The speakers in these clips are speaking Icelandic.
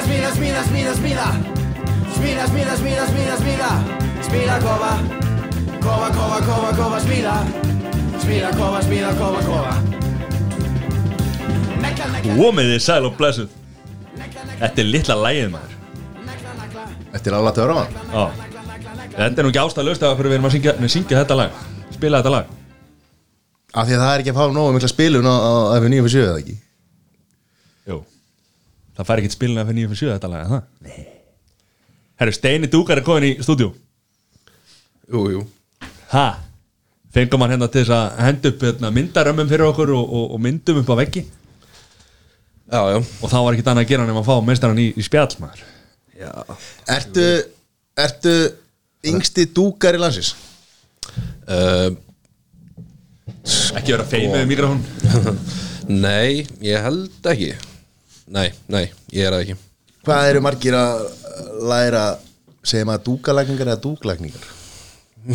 Smíða, smíða Smíða, smíða, smíða, smíða, smíða Smíða kofa Kofa, kofa, kofa, kofa, smíða Smíða kofa, smíða kofa, kofa Negla, negla, Komið þið sæl og blessuð. Þetta er litla lægið maður. Þetta er alveg að töra mann Já. Þetta er nú ekki ástæðlaust að fyrir við erum að syngja, syngja þetta lag. Spila þetta lag. Af því að það er ekki að fá nógu mikla spilun á, á F9 fyrir 7 eða ekki Það fær ekkert spilin að fyrir 9 fyrir 7 þetta lag, er það? Nei. Herru, Steini Dúkar er komin í stúdíu Jú, jú. Ha? Fengum hann hérna til þess að henda upp hérna, myndarömmum fyrir okkur og, og, og myndum upp á veggi. Já, já. Og þá var ekkert annað að gera nema að fá meistarann í, í spjall maður. Já. Ertu, ertu yngsti dúkar í landsins? uh, Ekki vera feið með mikrofón. Nei, ég held ekki Nei, nei, ég er það ekki. Hvað eru margir að læra segja maður dúkalækningar eða dúklækningar?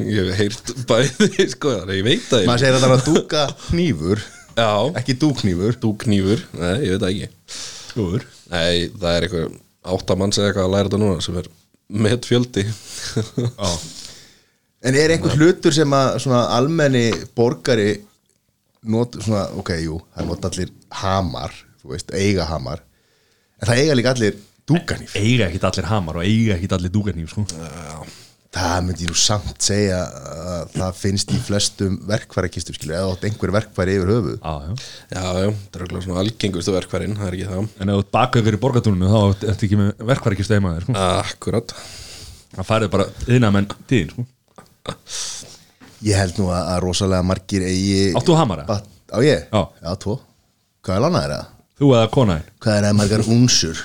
Ég hef heyrt bæði, sko ég veit það. Maður segir að það er að dúka hnífur Já, ekki dúknýfur dúknýfur Nei, ég veit það ekki. Góður Nei, það er eitthvað áttamanns eða eitthvað að læra þetta núna sem er með fjöldi. Já. En er einhver hlutur sem að svona almenni borgari not, svona, ok, jú, það nota allir hamar, þú veist, eiga hamar en það eiga líka allir dúkanýf Eiga ekkert allir hamar og eiga ekkert allir dúkarnýf sko. það myndi ég nú samt segja að það finnst í flestum verkfærakistum skilu, eða átt einhver verkfæri yfir höfuð Já, já Já, það er svona algengustu verkværin Það er ekki það En ef þú baka ykkur í borgatúninu þá ertu ekki með steima þér sko. Akkurat Það færið bara yðna menn tíðin sko. ég held nú að, að rosalega margir eigi Áttu hamara? Á ég? Já. Já, tvo Hvað er lánaðir það? Þú eða konaðin Hvað er það margar unsur?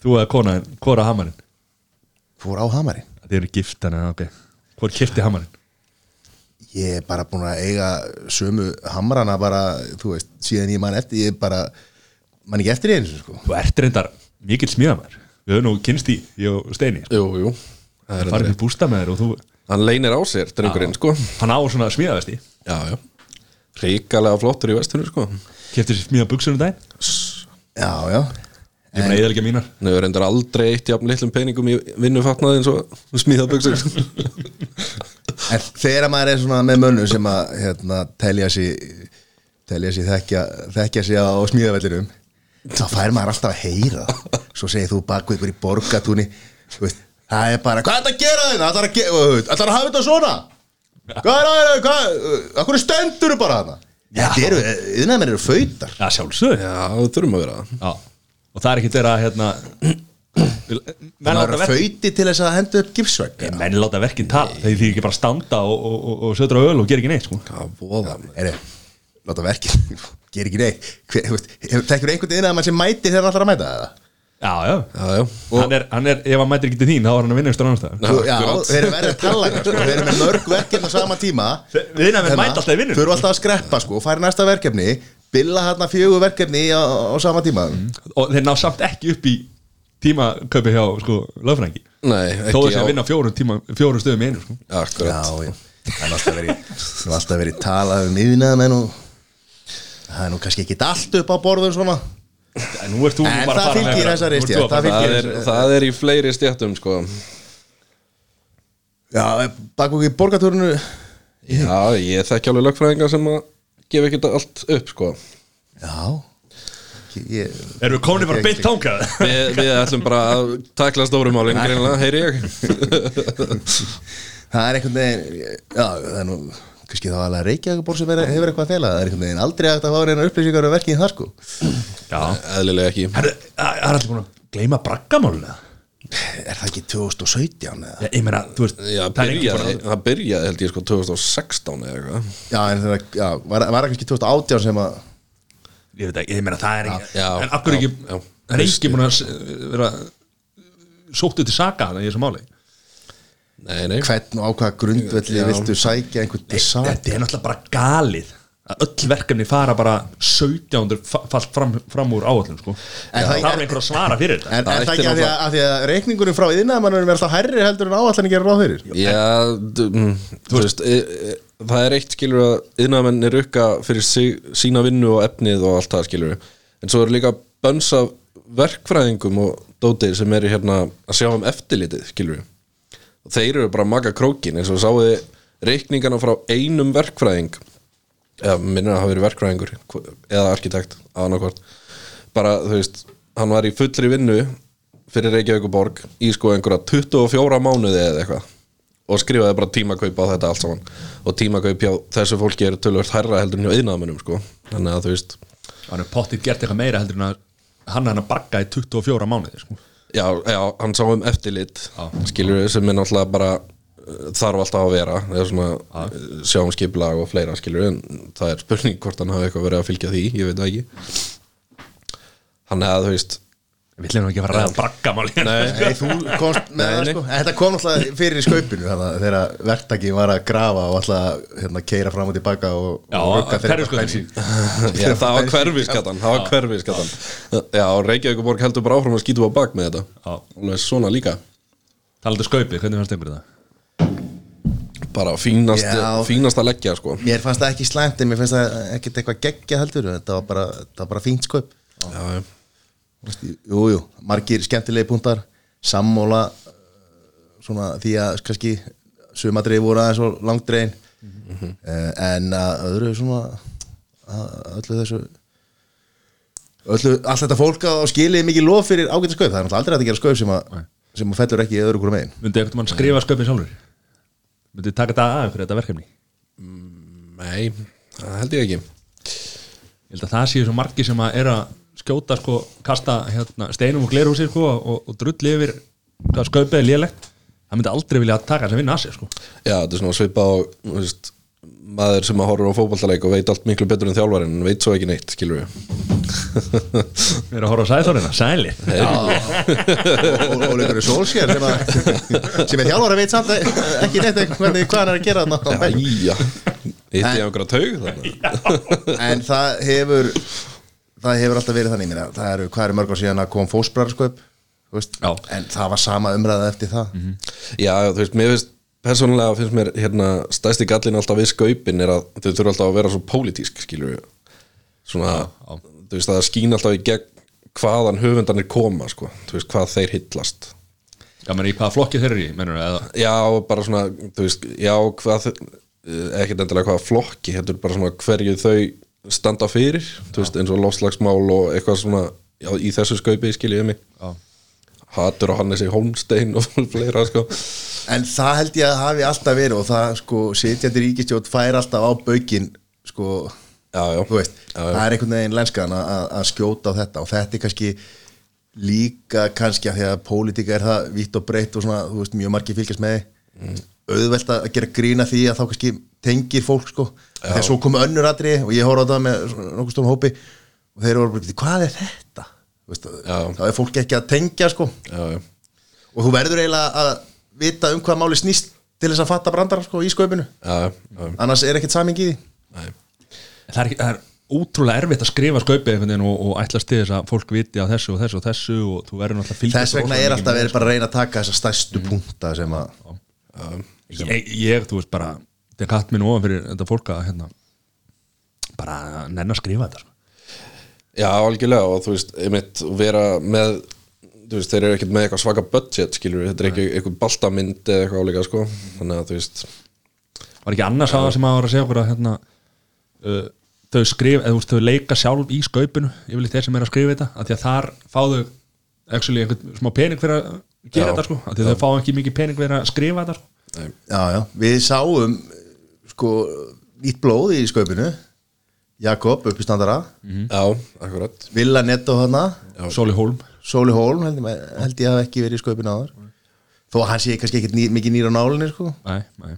Þú eða konaðin, hvora hamarinn? Fór á hamarinn? Það eru gift en ok. Hvor kipti hamarinn? Ég er bara búin að eiga sömu hamrana bara, þú veist, síðan ég man eftir, ég er bara, man ekki eftir í einu, sko. Þú ert reyndar mikill smíðamær Við höfum nú kynst í, ég og Steini. Sko. Jú, jú. Það er farið til bústa með þér og þú Hann leynir á sér, drengurinn, sko. Hann á svona smíðavesti Já, já. Ríkalega flottur í vestunum, sko Sér smíða buksunum daginn Já, já. Ég meina eða ekki mínar er reyndar aldrei eitt jafn litlum peningum í vinnufatnaði eins og smíðabuxur En þegar maður er svona með mönnum sem að, hérna, telja sig, telja sig þekkja, þekkja sig á smíðavellinum, þá fær maður alltaf að heyra. það. Svo segir þú baku ykkur í borgatúni, þú veist, það er bara, hvað er þetta að gera þetta? Það er að það er að hafa þetta svona? Hvað er það, hvað, akkur stendur bara þarna? Þetta eru, yðnaðmenn eru fautar. Já, sjálfsög Já, það þurfum að vera það Já Og það er ekki þeirra hérna Menn Það láta eru verkin fauti til þess að henda upp gipsvæk. Menn láta verkin tala Þeir því ekki bara standa og, og, og, og södra öl og gera ekki neitt sko. Hvað voða Er láta verkið, ger ekki neitt. Hver, þú veist, Þekkir einhvern yðnaðmenn sem mæti þegar hann ætlar að mæta það? Já, já. Já, já. Hann er, hann er, ef hann mætir ekki til þín þá er hann að vinna einhver annar stað Þú- Já, þeir eru verið talangar sko. Þeir eru með mörg verkefni á sama tíma. Við innan við mæta alltaf í vinnu Þau eru alltaf að skreppa sko og færi næsta verkefni Billa hérna fjögur verkefni á, á sama tíma. Og þeir ná samt ekki upp í tímakaupi hjá sko, lögfrængi Nei, Þó þess að vinna fjórum, tíma, fjórum stöðum í einu sko. Akkurat. Já, já. Það er alltaf verið er alltaf verið talað um yðnaðmenn og Það er nú kannski ekki allt upp á borðum svona En nú ert þú En bara að það fara fylgir með- þessari fara- það það fylgir- er, það er í fleiri stjættum, sko. Já, bak okkur í borgatúrinu Já, ég þekki alveg lögfræðingar sem að gefa ekkert allt upp, sko. Já. Ég, Erum við komin bara beint tangað? Við, við ætlum bara að takla stórumálinn greinlega, heyri ég. Það er einhvern veginn Já, það er nú kannski þá alveg Reykjavík sem er- hefur eitthvað að fela Það er einhvern veginn aldrei hægt að fá reyna upplýsingar um verkið þar sko. Já. Eðlilega ekki. Það er allir búin að gleyma braggamáluna Er það ekki 2017 eða? Já, ég meina, þú veist Já, það er ekki byrjaði, bara það byrjaði held ég sko 2016 eða eitthvað. Já, en það já, var, var það kannski 2018 sem að Ég veit ekki, ég meina það er ekki Já, En já, ekki. Það er ekki búin að vera sóttu til saka þannig í þessu máli Nei, nei hvern og á hvaða grundvelli viltu sækja einhvern sak Þetta er náttúrulega bara galið að öll verkefni fara bara 17. fa- fallt fram, fram úr áallum sko. En það það- þarf einhver að svara fyrir þetta En Það er það ekki að því að, að, því að reikningunum frá yðnaðamannunum er alltaf hærri heldur en áallan gerir ráð fyrir? Já, mm, þú veist e, e, Það er eitt skilur að yðnaðamenn er rukka fyrir sig, sína vinnu og efnið og allt það skilur En svo eru líka bönns af verkfræðingum og dótið sem eru hérna að sjá um eftirlitið, skilur við og þeir eru bara að maga krókin eins og sáuði reikningana frá einum verkfræðing. Eða minnir að hafa verið verkfræðingur eða arkitekt, annarkvort bara, þú veist, hann var í fullri vinnu fyrir Reykjavík borg í sko einhverja 24 mánuði eða eitthvað. Og skrifaði bara tímakaup á þetta allt saman. Og tímakaup hjá þessu fólki eru tölvöld hærra heldur en hjá yðnaðamönnum sko. Þannig að þú veist, hann er pottið gert eitthvað meira heldur en að hann hann að barga í 24 mánuði sko. Já, já, hann sá um eftirlit skilur við sem er náttúrulega bara uh, þarf alltaf að vera. Eða svona uh, sjá um skiplag og fleira skilur en það er spurning hvort hann hafi eitthvað verið að fylgja því, ég veit það ekki. Hann eða þú veist við ætlum ekki að fara að ræða bargamál Nei, Nei, þú komst með það sko. En Þetta kom náttúrulega fyrir í skaupinu þegar verktaki var að grafa og alltaf hérna, keira fram og tilbaka og, Já, og hverju sko bensín. Já, það var hverfiskattan, það var hverfiskattan Já, og Reykjavíkuborg heldur bara áfram að skýtu á bak með þetta. Já. Alveg svona líka. Talaðu skaupið, hvernig fannst ykkur það? Bara fínast, Já. fínast að leggja sko. Mér fannst það ekki slæmt en mér finnst það ekkert eitthvað geggja heldur. Þetta var bara, þetta var bara fínt skaup Já Jú, margir skemmtilegi punktar Sammóla Svona því að kannski Sumadrið voru aðeins og langdrein En að öðru svona að Öllu þessu Öllu, allt þetta fólk á skilið mikið lof fyrir ágæta skaup Það er aldrei að gera skaup sem að, sem að fellur ekki öðru hverju megin. Myndi ekkert mann skrifa skaupið sjálfur? Myndi taka þetta að fyrir þetta verkefni? Nei, það held ég ekki. Ég held að það séu svo margi sem að er að skjóta sko, kasta hérna, steinum og glerhúsi sko, og, og drulli yfir er lélegt. Það myndi aldrei vilja taka þess að vinna að sér sko. Já, þetta er svona svipa á þú veist, maður sem að horfa á fótballtaleik og veit allt miklu betur en þjálfarinn en veit svo ekki neitt, skilur við. Við erum að horfa á sæðþórina, sæli. Og Óleikur er sólsér sem, að, sem er þjálfara veit samt að- ekki neitt hvernig hvað hann er að gera þarna. Jæja, eitt í einhverja taug en það hefur það hefur alltaf verið þannig minna. það eru, hvað eru mörg á síðan að kom fósbrarskaup Já. en það var sama umræða eftir það. Já, þú veist, mér finnst persónulega finnst mér hérna stæsti gallin alltaf við skaupin er að þau þurfa alltaf að vera svo pólitísk, skilur við svona, þú veist, það skín alltaf í gegn hvaðan höfundanir koma, sko, þú veist, hvað þeir hillast Já, menn í hvaða flokki þeir eru í, mennur eða? Já, bara svona, þú veist, já, hvað eh, ekkert endilega hvaða flokki heldur bara svona hverju þau standa fyrir, veist, eins og lofslagsmál og eitthvað svona, já, í þessu skaupi skiljiði mig. Já. Hatur á Hannesi Holmstein og fleira, sko. En það held ég að hafi alltaf verið og það sko sitjandi ríkistjótt fær alltaf á baukin sko Já, veist, það er einhvern veginn lenskan að, skjóta á þetta og þetta er kannski líka kannski að því að pólitíka er það vítt og breytt og svona, þú veist, mjög margir fylgjast með. Mm. auðvelt að gera grína því að þá kannski tengir fólk sko þegar svo komu önnur atri og ég horf á það með nokkuð stóðum hópi og þeir eru bara, hvað er þetta? Þú Veist, Já. þá er fólk ekki að tengja sko. Já, já, og þú verður eiginlega að vita um hvað máli snýst til þess að fatta brandara sko í sköpunu já, já, annars er ekkert saming í því. Nei. Það er, það er ótrúlega erfitt að skrifa veginn og, og ætlast til þess að fólk viti á þessu og þessu og þessu og þú verður náttúrulega að fylgja þess vegna er alltaf verið bara að reyna að taka þessa stærstu punta sem að ég, ég, þú veist bara þetta er katt minn ofan fyrir þetta fólk að hérna, bara nenn að skrifa þetta sko. Já, algjörlega og þú veist, einmitt vera með þú veist, þeir eru ekkert með eitthvað svaka budget skilur þetta er ekki eitthvað baltamynd eða eitthvað álíka, sko, þannig að þú veist var ekki annars að sem að var að segja okkur að hérna, uh, þau skrif eða þú veist, þau leika sjálf í skaupinu yfirleitt þeir sem er að skrifa þetta að því að þar fá þau actually einhvern smá pening fyrir að gera Já. þetta sko, að því að þau fá ekki mikið pening fyrir að skrifa þetta sko. já, já, við sáum sko nýtt blóð í sköpunu Jakob upp í standara Já, akkurat. Villa Netto hana. Sóli Hólm. Sóli Hólm held, held ég hafa ekki verið í sköpunu áður. Þó að hann sé kannski ekki ný, mikið nýr á nálinni sko. nei, nei.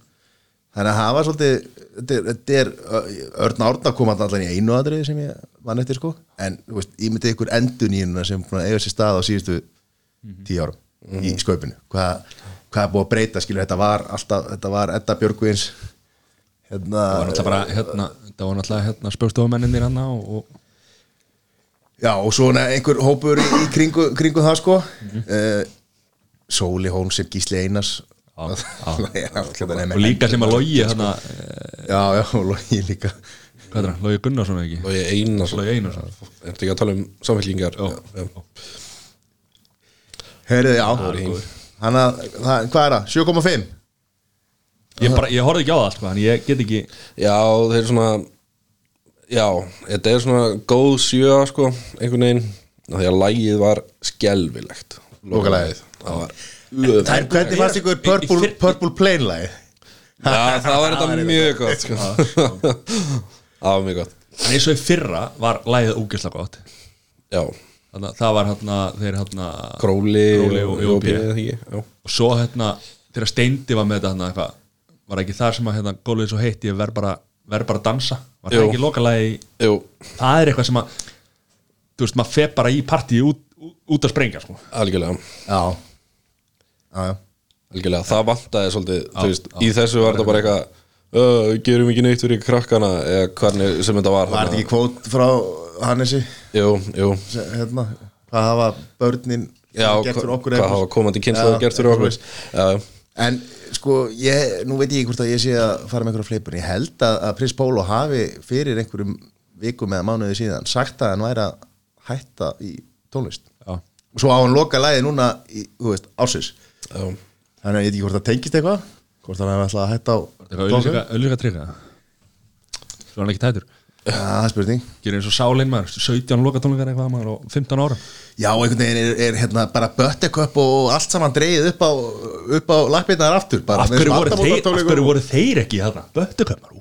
þannig að hafa svolítið þetta er, þetta er Örn Árna kom hann allan í einu aðrið sem ég vann eftir sko. En þú veist, ég myndi ykkur endur nýjuna sem að eiga sér stað á síðustu tíu árum í sköpunu hvað, hvað er búið að breyta skilur þetta var alltaf, þetta var Edda Björgvins hérna, það var náttúrulega bara hérna, það var náttúrulega hérna, spjóstofumennir hann og, og já og svona einhver hópur í, í kringu, kringu það sko. Mm Sóli Hólm sem Gísli Einars. Já, Já, og líka sem að logi hérna, já, já, og Logi líka. Hvað er það, Lógi Gunnarsson eða ekki? Lógi Einarsson. Er þetta ekki að tala um samfélkingar? Já. já. Heyrðu, já. Er. Þannig að, það- hvað er það? 7,5 ég, bara, ég horfði ekki á það sko, en ég get ekki Já, þeir eru svona Já, þetta er svona góð sjö sko, einhvern veginn. Því að lægið var skelfilegt. Lokalagið. Það var Það er hvernig fannst ykkur Purple, purple Plain lagi Já, það var þetta mjög gott sko. Það var mjög gott. En eins og í fyrra var lægið ógeðslega gott. Já, þannig að það var hérna þeir hérna Króli, Króli og Jópi. eða ekki, já. og svo hérna þegar Steindi var með þetta hérna eitthvað var ekki þar sem að hérna gólfið svo heitt ég verð bara, verð bara að dansa. Var það Jú. ekki lokalagi Jú, það er eitthvað sem að þú veist maður fer bara í partíu út, út, út að sprengja sko. Algjörlega. Já. Já, já. Algjörlega, það vantaði svolítið þú veist, Í þessu var þetta bara eitthvað uh, Gerum ekki neitt fyrir krakkana? Eða hvernig sem þetta var Var þetta ekki kvót frá Hannesi? Jú, jú. Sem, hérna, Hvað hafa börnin Já, gert fyrir okkur hvað eitthvað? hafa komandi kynnslóður Já, gert fyrir okkur? eitthvað Já, En sko, ég, nú veit ég hvort að ég sé að fara með einhverja fleipur Ég held að, að Prins Pólo hafi fyrir einhverjum vikum eða mánuði síðan sagt að hann væri að hætta í tónlist. Já, og svo á hann loka lagið núna í, þú veist, ásis já, Þannig að ég veit ekki hvort það tengist eitthvað Hvort hann hefði alltaf að hætta á auðlýsinga- auðlýsinga trygga svo hann ekki tætur það er spurning. Gerir eins og sálinn maður. 17 lokatónleikar eitthvað maður og 15 ára. Já, einhvern veginn er, er hérna bara buttercup og allt saman dreigið upp á, upp á lappirnar aftur bara, af hverju, voru þeir, af hverju voru þeir ekki þarna böttukömmar ú,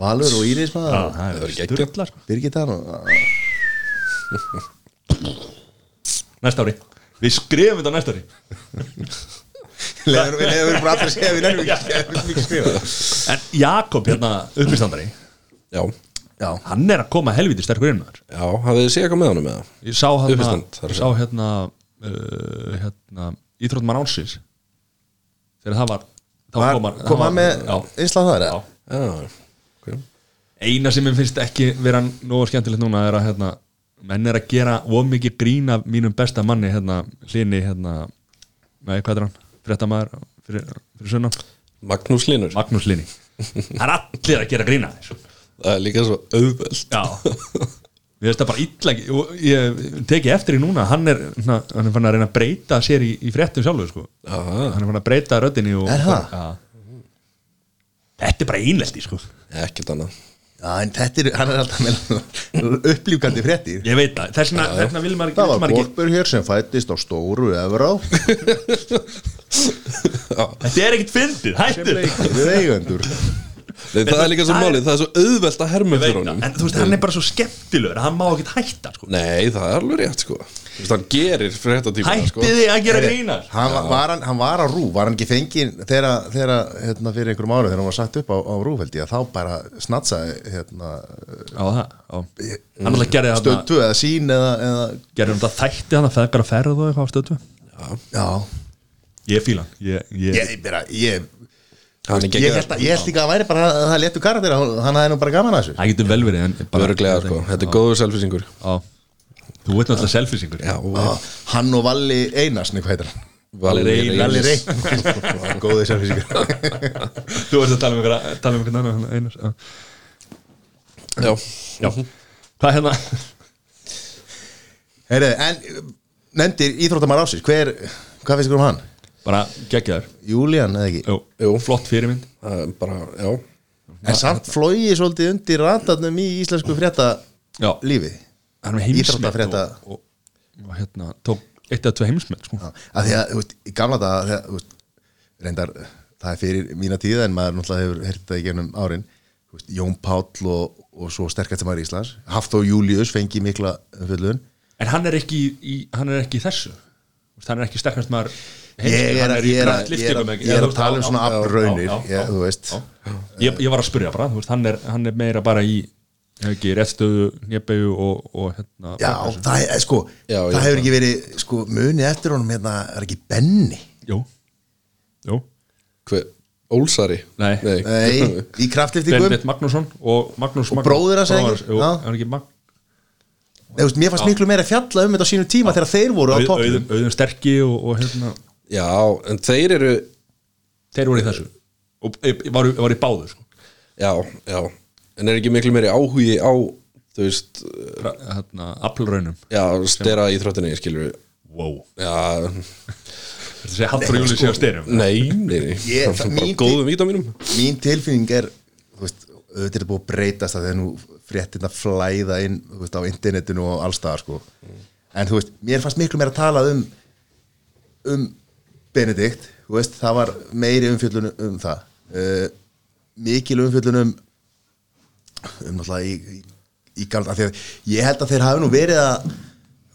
Valur og Íris maður. Það er. Birgitta og næsta ári. Við skrifum þetta næsta ári. Leður við leður bara allir að segja við nefnum ekki við skrifa. En Jakob hérna uppistandari. Já, Já, hann er að koma helviti sterkur inn maður. já Hafið þið séð eitthvað með honum með það? ég sá hérna, Uppistand, ég sá hérna, uh, hérna Íþróttmann ánsins þegar það var þá Var- kom hann kom hann með já, einslan þar já. eða? Já, ok. Eina sem mér finnst ekki vera nógu skemmtilegt núna er að hérna, menn er að gera of mikið grín af mínum besta manni hérna, hlini hérna, nei, hvað er hann, fréttamaður fyrir, fyrir sunnan, Magnús Linur Magnús Lini það er allir að gera grína þessu Það er líka svo auðveld já. Mér finnst það bara illa ekki og ég teki eftir í núna hann er, svona, hann er fann að reyna að breyta sér í, í fréttum sjálfur sko. Aha, hann er fann að breyta röddinni og, Er það? Já. Þetta er bara einlelti sko. ekkert annað. Já, en þetta er, hann er alltaf með upplýfgandi fréttir. Ég veit það, þess vegna, þess vegna vil maður ekki, Það vill var maður ekki Borgbjörn hér sem fættist á stóru Evrá. Þetta er ekkit fyndið, sem hættu við eigendur Nei, það er líka svo það málið, það er svo auðvelt að herma fyrir honum. það, en þú veist, hann er bara svo skemmtilegur hann má ekkit hætta sko. Nei, það er alveg rétt sko. Þú veist, hann gerir fréttatíma sko. hættið þið að gera grínar hann var, var, hann, hann var á rú, var hann ekki fenginn þegar, þegar hérna, fyrir einhverjum ári þegar hann var sagt upp á, á rú held ég að þá bara snatsaði hérna, á það, á. Hann alltaf gerði þarna stötu eða sín eða, eða gerði hann þetta þætti hann að feðgar að ferð og eitthvað á stöðu já, ég fíla hann ég, ég, ég, bara, ég, ég, að, ég held líka að væri bara að það léttu karakter hann nú bara gaman að þessu. Það getur vel verið en bara- Örglega sko, þetta er góður selfisingur Já. þú veit náttúrulega selfisingur Já, Á, hann og Valli Einarsni hvað heitir hann? Valli Reyn góði selfisingur þú veist að tala um einhverja tala um einhvern annan einar já. Já, já. hvað hérna? En nefndir íþróttamar hver, hvað finnst ykkur um hann? Bara geggjaður Júlían eða ekki? Jú, Jú. flott fyrirmynd það er bara, já En samt flói svolítið undir ratarnum í íslensku frétta Já. lífi hann er heimsmet Íþróttafrétta. og, og, og hérna tók eitt eða tvei heimsmet sko. Já, að því að, þú veist, í gamla daga þegar, þú veist, reyndar, það er fyrir mína tíða en maður náttúrulega hefur heyrt það í gennum árin þú veist, Jón Páll og, og svo sterkast maður Íslands, Hafþó Július fengi mikla umfjöllun en hann er ekki í, hann er ekki í þessu Þú veist, hann er ekki sterkast maður ég er, hann að- er, að- er, að- er að tala um svona afraunir ég- þú veist. já. ég, ég var að spyrja bara, þú veist, hann er, hann er meira bara í ekki réttstöðu, nébegu og, og hérna Já, það er, sko, Já, það já, hefur ekki verið sko, munið eftir honum hérna, er ekki jú. Hver, Ólsari? Nei. Nei, í kraftliftingum Benedikt Magnússon og er Nei, þú veist, Mér fannst miklu meira fjalla um þetta á sínum tíma þegar þeir voru á toppnum. Auðum, og, og hérna Já, en þeir eru þeir voru í þessu. Og e, var, var í báður sko. Já, já. En er ekki miklu meiri áhugi á Þú veist, hérna, aflraunum já, stera í þróttinni Skilur wow. Já, Þetta sé Haldur Júli sé á styrum nei, nei, nei. Ég- Það er bara góðum vítaminum mín tilfinning er þú veist, auðvitað er búið að breytast að þegar nú fréttina flæða inn veist, á internetinu og allstaðar sko. en þú veist, mér fannst miklu meira að tala um um Benedikt veist, það var meiri umfjöllun um það. Uh, mikil umfjöllun um náttúrulega í, í, í gamla, ég held að þeir hafi nú verið að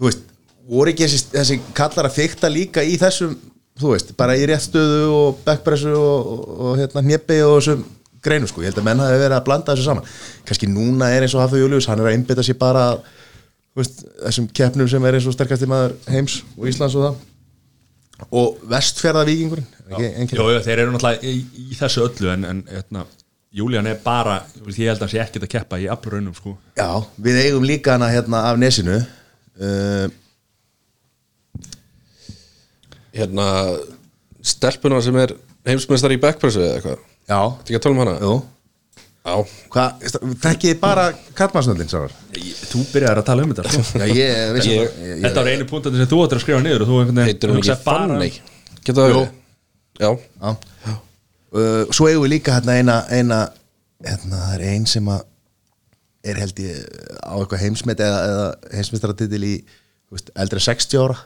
veist, voru ekki þessi, þessi kallar að fykta líka í þessum þú veist, bara í réttstöðu og backpressu og, og, og hérna hnjeppi og þessum greinu sko, ég held að menn hafi verið að blanda þessu saman. Kannski núna er eins og Hafþór Július hann er að einbytta sér bara veist, þessum keppnum sem er eins og sterkasti maður heims og Íslands og það og vestfjörða vikingurinn ekki, einhver- Jó, jó, þeir eru náttúrulega í, í þessu öllu en, en hérna, Júlían er bara ég held að hann sé ekkert að keppa í aflraunum sko. Já, við eigum líka hana hérna af nesinu. Uh, Hérna, stelpuna sem er heimsmeistar í backpressu eða eitthvað? Já, Þetta ekki að tala um hana? jú Já, þekkið þið bara kallmannsnöldin, sáður? Þú byrjar að tala um þetta sko. Já, ég Ég- ég, Þetta var einu punktin sem þú ættir að skrifa niður og þú einhvern veginn heitir hún ekki Fanny Getur það verið? Já, Já. Uh, Svo eigum við líka hérna eina, eina hérna, það er ein sem að er held ég á eitthvað heimsmet eða, eða heimsmestratitil í þú veist, eldri en 60 ára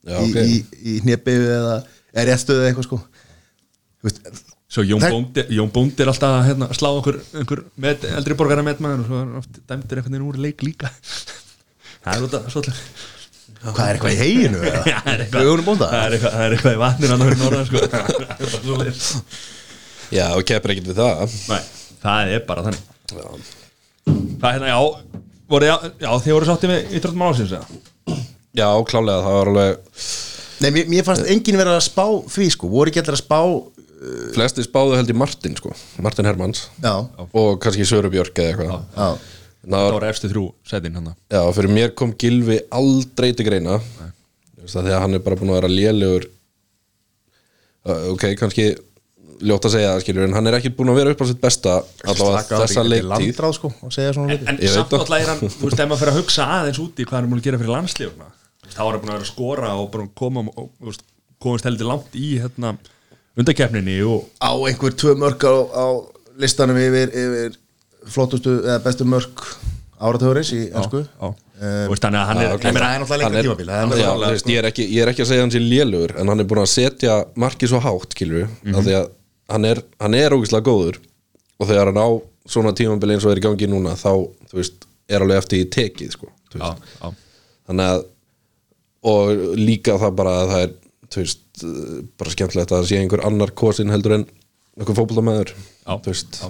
Já, í, ok. í, í hnepiðu eða er réttstöðu eða eitthvað sko Þú veist, Svo Jón Bóndi, Jón Bóndi er alltaf að hérna, slá okkur einhver með, eldri borgara metmaður og svo er oft dæmdur einhvern veginn úr leik líka. Það er út svolítið hvað er eitthvað í heginu það er eitthvað- í vatninu annar fyrir norðan sko. Já, og keppir ekkert við það. Nei, það er bara þannig. Já, Það er hérna, já, voru, já, já þið voru sáttið með ásins eða? já klálega, það var alveg Nei, mér, mér fannst enginn vera að spá því sko, voru ekki allir að spá Flesti spáðu held í Martin, sko Martin Hermanns. Já, Og kannski Söru Björk eða eitthvað. Það var- efstu þrjú setin hann Já, fyrir mér kom Gilvi aldrei til greina. Að hann er bara búin að vera lélegur. Uh, ok, kannski ljótt að segja það skilur en hann er ekki búin að vera upp á sitt besta allavega þessa leiktíð. landráð sko og segja svona En, en samt alltaf er hann, þú veist, ef maður fyrir að hugsa aðeins úti hvað hann er múin að gera fyrir landslífuna þá er hann búin að vera að skora og bara koma og, komast heldur langt í hérna, undarkeppninni og á einhver tvö mörk á, á listanum yfir, yfir flottustu eða bestu mörk áratugurins í ennsku já, Þú veist, þannig að hann er, ég er er- er já, er ekki, ég er ekki að segja hann sé lélugur en hann er búin að setja markið svo hátt skilur Mhm. af því að hann er, hann er ógislega góður og þegar hann á svona tímabili eins og er í gangi núna þá þú veist, er alveg eftir í tekið sko, þú já, veist. já, þannig að og líka það bara að það er þú veist, eh, bara skemmtilegt að það sé einhver annar kosin heldur en einhver Já, veist,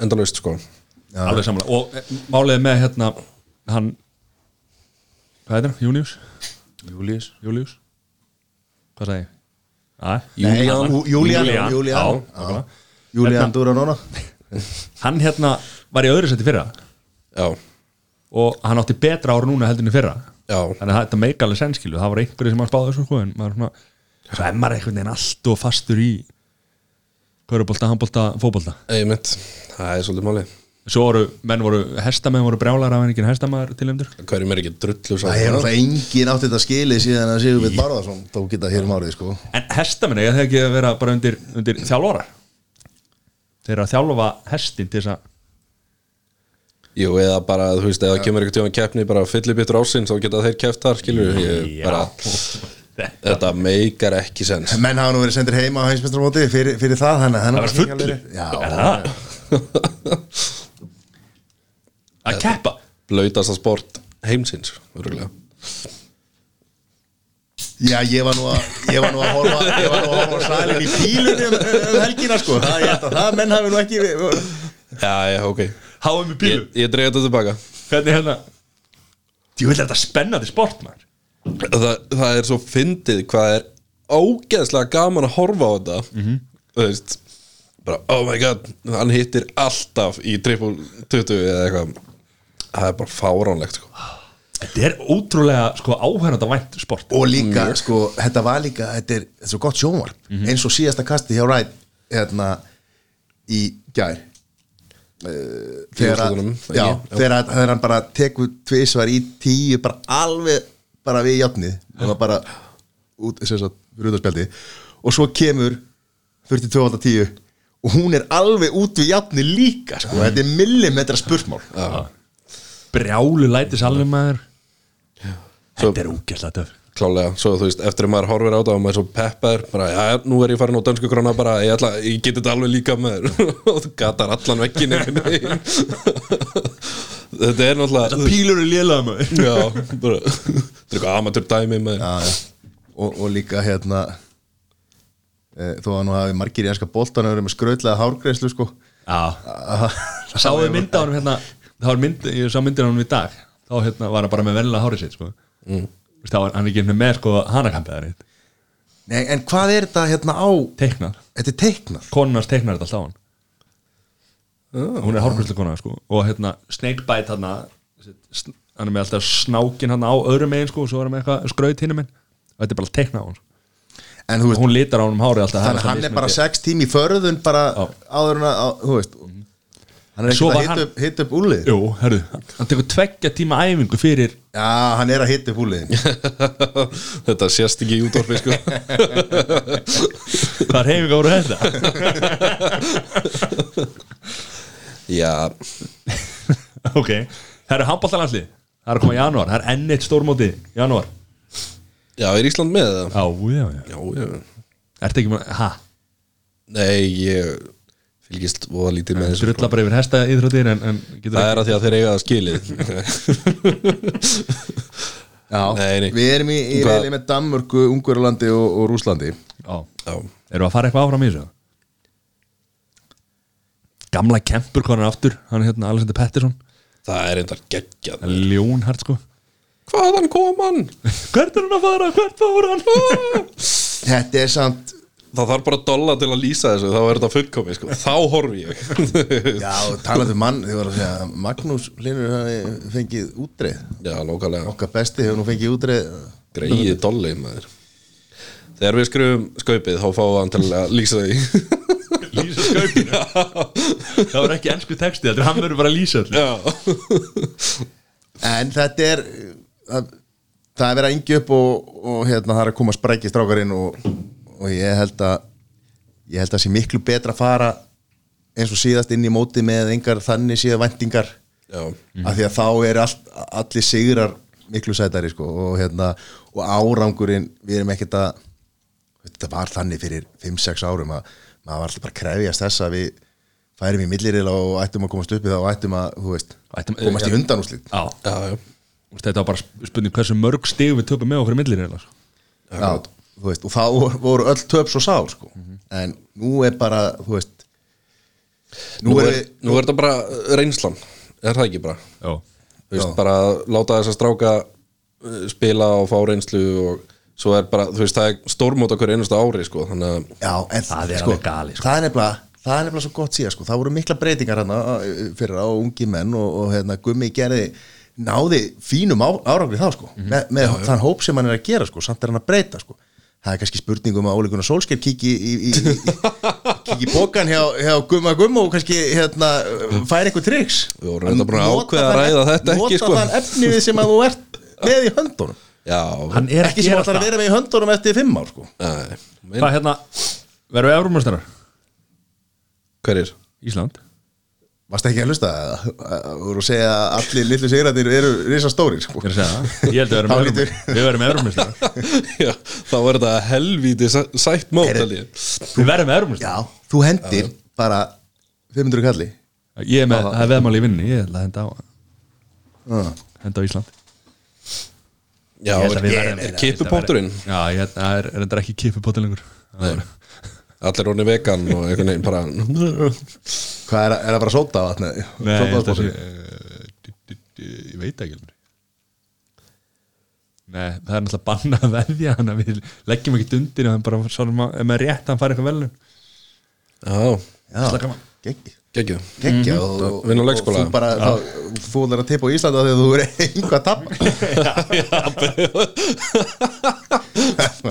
endalaust sko. Alveg samlega og e, málið með hérna hann hvað heitir hann, Június? Július. Július? hvað sagði ég? Æ, Nei, Jú- Júlían, Júlían, Júlían, já, já. nákvæmlega. Júlian Duranona hann hérna var í öðru seti fyrra. Já, og hann átti betra ára núna heldur en í fyrra. Já, þannig að þetta meika alveg senskilu það var einhverju sem að spáði þessu sko en maður svona svo er maður einhvern veginn allt og fastur í körubólta, handbólta, fótbólta einmitt. Það er svolítið máli svo voru, menn voru, hestamenn voru brjálar af enginn hestamæður tilnefndur hverjum er ekki drullu Það hefur náttúrulega engin átt þetta skilið síðan að Sigurbjörn Barðarsson tók geta hér um árið sko. En hestamenn eiga þegar ekki að vera bara undir, undir þjálfóra þeir eru að þjálfa hestin til þess að Jú, eða bara, þú veist, eða kemur einhvern tíma keppni bara fyllibittur ásins og geta þeir keft þar, skilur ég bara, þetta meikar ekki sens. Menn hafa nú verið sendir heima á heimsmestramóti fyrir, fyrir það þannig að það það var fullu Já, er það? að keppa? blautasta sport heimsins, örgulega já, ég var nú að ég var nú að horfa ég var nú að horfa salin í pílunni um, um helgina sko. Það, ég held að það menn hafi nú ekki Já, já, ok. Háum í bílu Ég, ég dreig þetta tilbaka. Hvernig hérna? Ég vil þetta spennandi sport maður það, það er svo fyndið hvað er ógeðslega gaman að horfa á þetta. Þú veist bara, oh my god, hann hittir alltaf í triple 20 eða eitthvað. Það er bara fáránlegt sko. þetta er ótrúlega sko áhæranda vænt sport. Og líka, sko, þetta var líka þetta er, þetta er svo gott sjónvarp. Eins og síðasta kasti hjá Rætt hérna í gær. Þegar, að, úrslitunum, já, þegar, að- þegar hann bara tekur tvisvar í tíu bara alveg bara við játnið það var bara út, sem sagt, fyrir út og svo kemur 42-10 og hún er alveg út við játnið líka sko. þetta er millimetra spursmál brjálu lætis alveg maður. Svo- þetta er úgæslega töf klálega, svo þú veist, eftir að maður horfir á það og maður er svo peppar, bara, já, nú er ég farin á dönsku króna bara, ég ætla, ég geti þetta alveg líka með og þú gatar allan vekkin þetta er náttúrulega pílur er lélega maður. Já, bara þetta er eitthvað amateur dæmi með já, já. Og, og líka hérna e, þó að nú hafi margir í enska boltan verið með skrautlega hárgreislu sko. Já. Sáðu mynda á hann hérna? Það var mynd, ég sá myndir á hann í dag. Þá hérna var hann bara með vennilega hárið sitt sko. Mm. þá var hann ekki með sko hanakampiðar Nei, en hvað er þetta hérna á teiknar, Þetta er teiknað konunars teiknar þetta alltaf á hann hún er hárgræslu kona sko. Og hérna snakebite hann hann er með alltaf snákin hann á öðrum megin sko og svo er hann með eitthvað skraut hinnum minn og þetta er bara teiknað á hann. En veist, hún litar á hann um hárið alltaf þannig að hann er bara sex tím í förðun bara Já. áður en að, á- þú veist. Hann er ekkert að hann- hita upp, úlið Jú, herru, hann tekur tveggja tíma æfingu fyrir Já, hann er að hita upp úlið þetta sést ekki í útvarfi sko. Hvað er hefinga voru þetta já, ok, það eru handbóltalandsli það er að koma í janúar, það er enn eitt stórmóti í janúar. Já, er Ísland með það? já, já, já, já, já, ertu ekki með, ha? Nei, ég fylgist voða lítið með þessu drulla bara yfir hesta íþróttir en, en getur það er að því að þeir eiga það skilið. Já, Nei, nei. við erum í, í Hvað- reyli með Danmörku, Ungverulandi og, og Rúslandi já, já, eru að fara eitthvað áfram í þessu gamla kempurkonan aftur hann er hérna Alexander Pettersson. Það er endar geggjað. Ljónhart sko. Hvaðan kom hann? hvert er hann að fara, hvert fór hann? Þetta er samt það þarf bara dolla til að lýsa þessu þá er þetta fullkomi, sko. þá horfi ég. Já, talandi um mann, þið var að segja Magnús Linur hafi fengið útreið. Já, lókalega Okkar besti hefur nú fengið útreið. Greið dolli maður þegar við skrifum skaupið þá fáum við hann til að lýsa því. Lýsa skaupinu? Það var ekki ennsku texti, þetta er hann verður bara að lýsa allir já, En þetta er það, það er verið að yngja upp og, og hérna það er að koma spræki strákarinn og, og ég held að ég held að sé miklu betra að fara eins og síðast inn í móti með engar þannig síða væntingar. Já, af því að þá er all, allir sigrar miklu sætari sko og, hérna, og árangurinn við erum ekkert að þetta var þannig fyrir 5-6 árum að maður var alltaf bara að krefjast þess að við færum í millirila og ættum að komast upp í það og ættum að, þú veist, Ættum- komast í já. undanúslit já, já, já. Þú veist, þetta var bara spurning hversu mörg stig við töpum með okkur í millir eða Já, þú veist, og þá voru- öll töp svo sár sko. en nú er bara þú veist Nú, nú, er, er, nú er þetta bara reynslan er það ekki bara já, Þú veist, Já. bara láta þess að stráka uh, spila og fá reynslu og svo er bara, þú veist, það er stórmót okkur einustu ári, sko, þannig að já, en Það er sko, alveg gali, sko. það er nefnilega það er nefnilega svo gott síðan sko. það voru mikla breytingar hérna fyrir á ungi menn og, og hérna, gummi gerði náði fínum á, árangri þá sko, Mhm. með, með þann hóp sem hann er að gera sko, samt er hann að breyta sko það er kannski spurningum að Óli Gunnar Solskjær kiki í, í, í, kiki í bókan hjá, hjá Gumma Gumma og kannski hérna, færi eitthvað triks Við vorum þetta bara að Nota ákveða að ræða þetta ekki, nota sko. þann efnið sem að þú ert með í höndunum já, ekki sem ætlar að það. vera með í höndunum eftir fimm ár sko. nei, Hvað hérna, verður við Eurómestrar? hverjir? Ísland Varst ekki að hlusta það? Þú voru að segja að allir litlu sigrættir eru risa stórir sko. Ég er að segja það Ég held að við verðum já, þá er þetta helvíti sæ- sætt mót, Við verðum Já, þú hendir bara 500 kalli Ég er með, það er veðmáli í vinni Ég held að henda á. Henda á Ísland já, er, kipupotturinn Já, það er, er þetta ekki kipupottur lengur. Það allir orðin vegan og einhvern veginn bara Hvað er, er það bara sóta vatni? Nei, ég held að sé eh, Ég veit ekki Nei, það er náttúrulega banna að veðja Þannig að við leggjum ekki undir En bara svona ef maður rétt að hann fara eitthvað velun já, Slaka maður. Geggja og, og, Mhm. Vinna á leikskóla. og Þú bara, þú er að tippa á Íslanda þegar þú er einhvað að tappa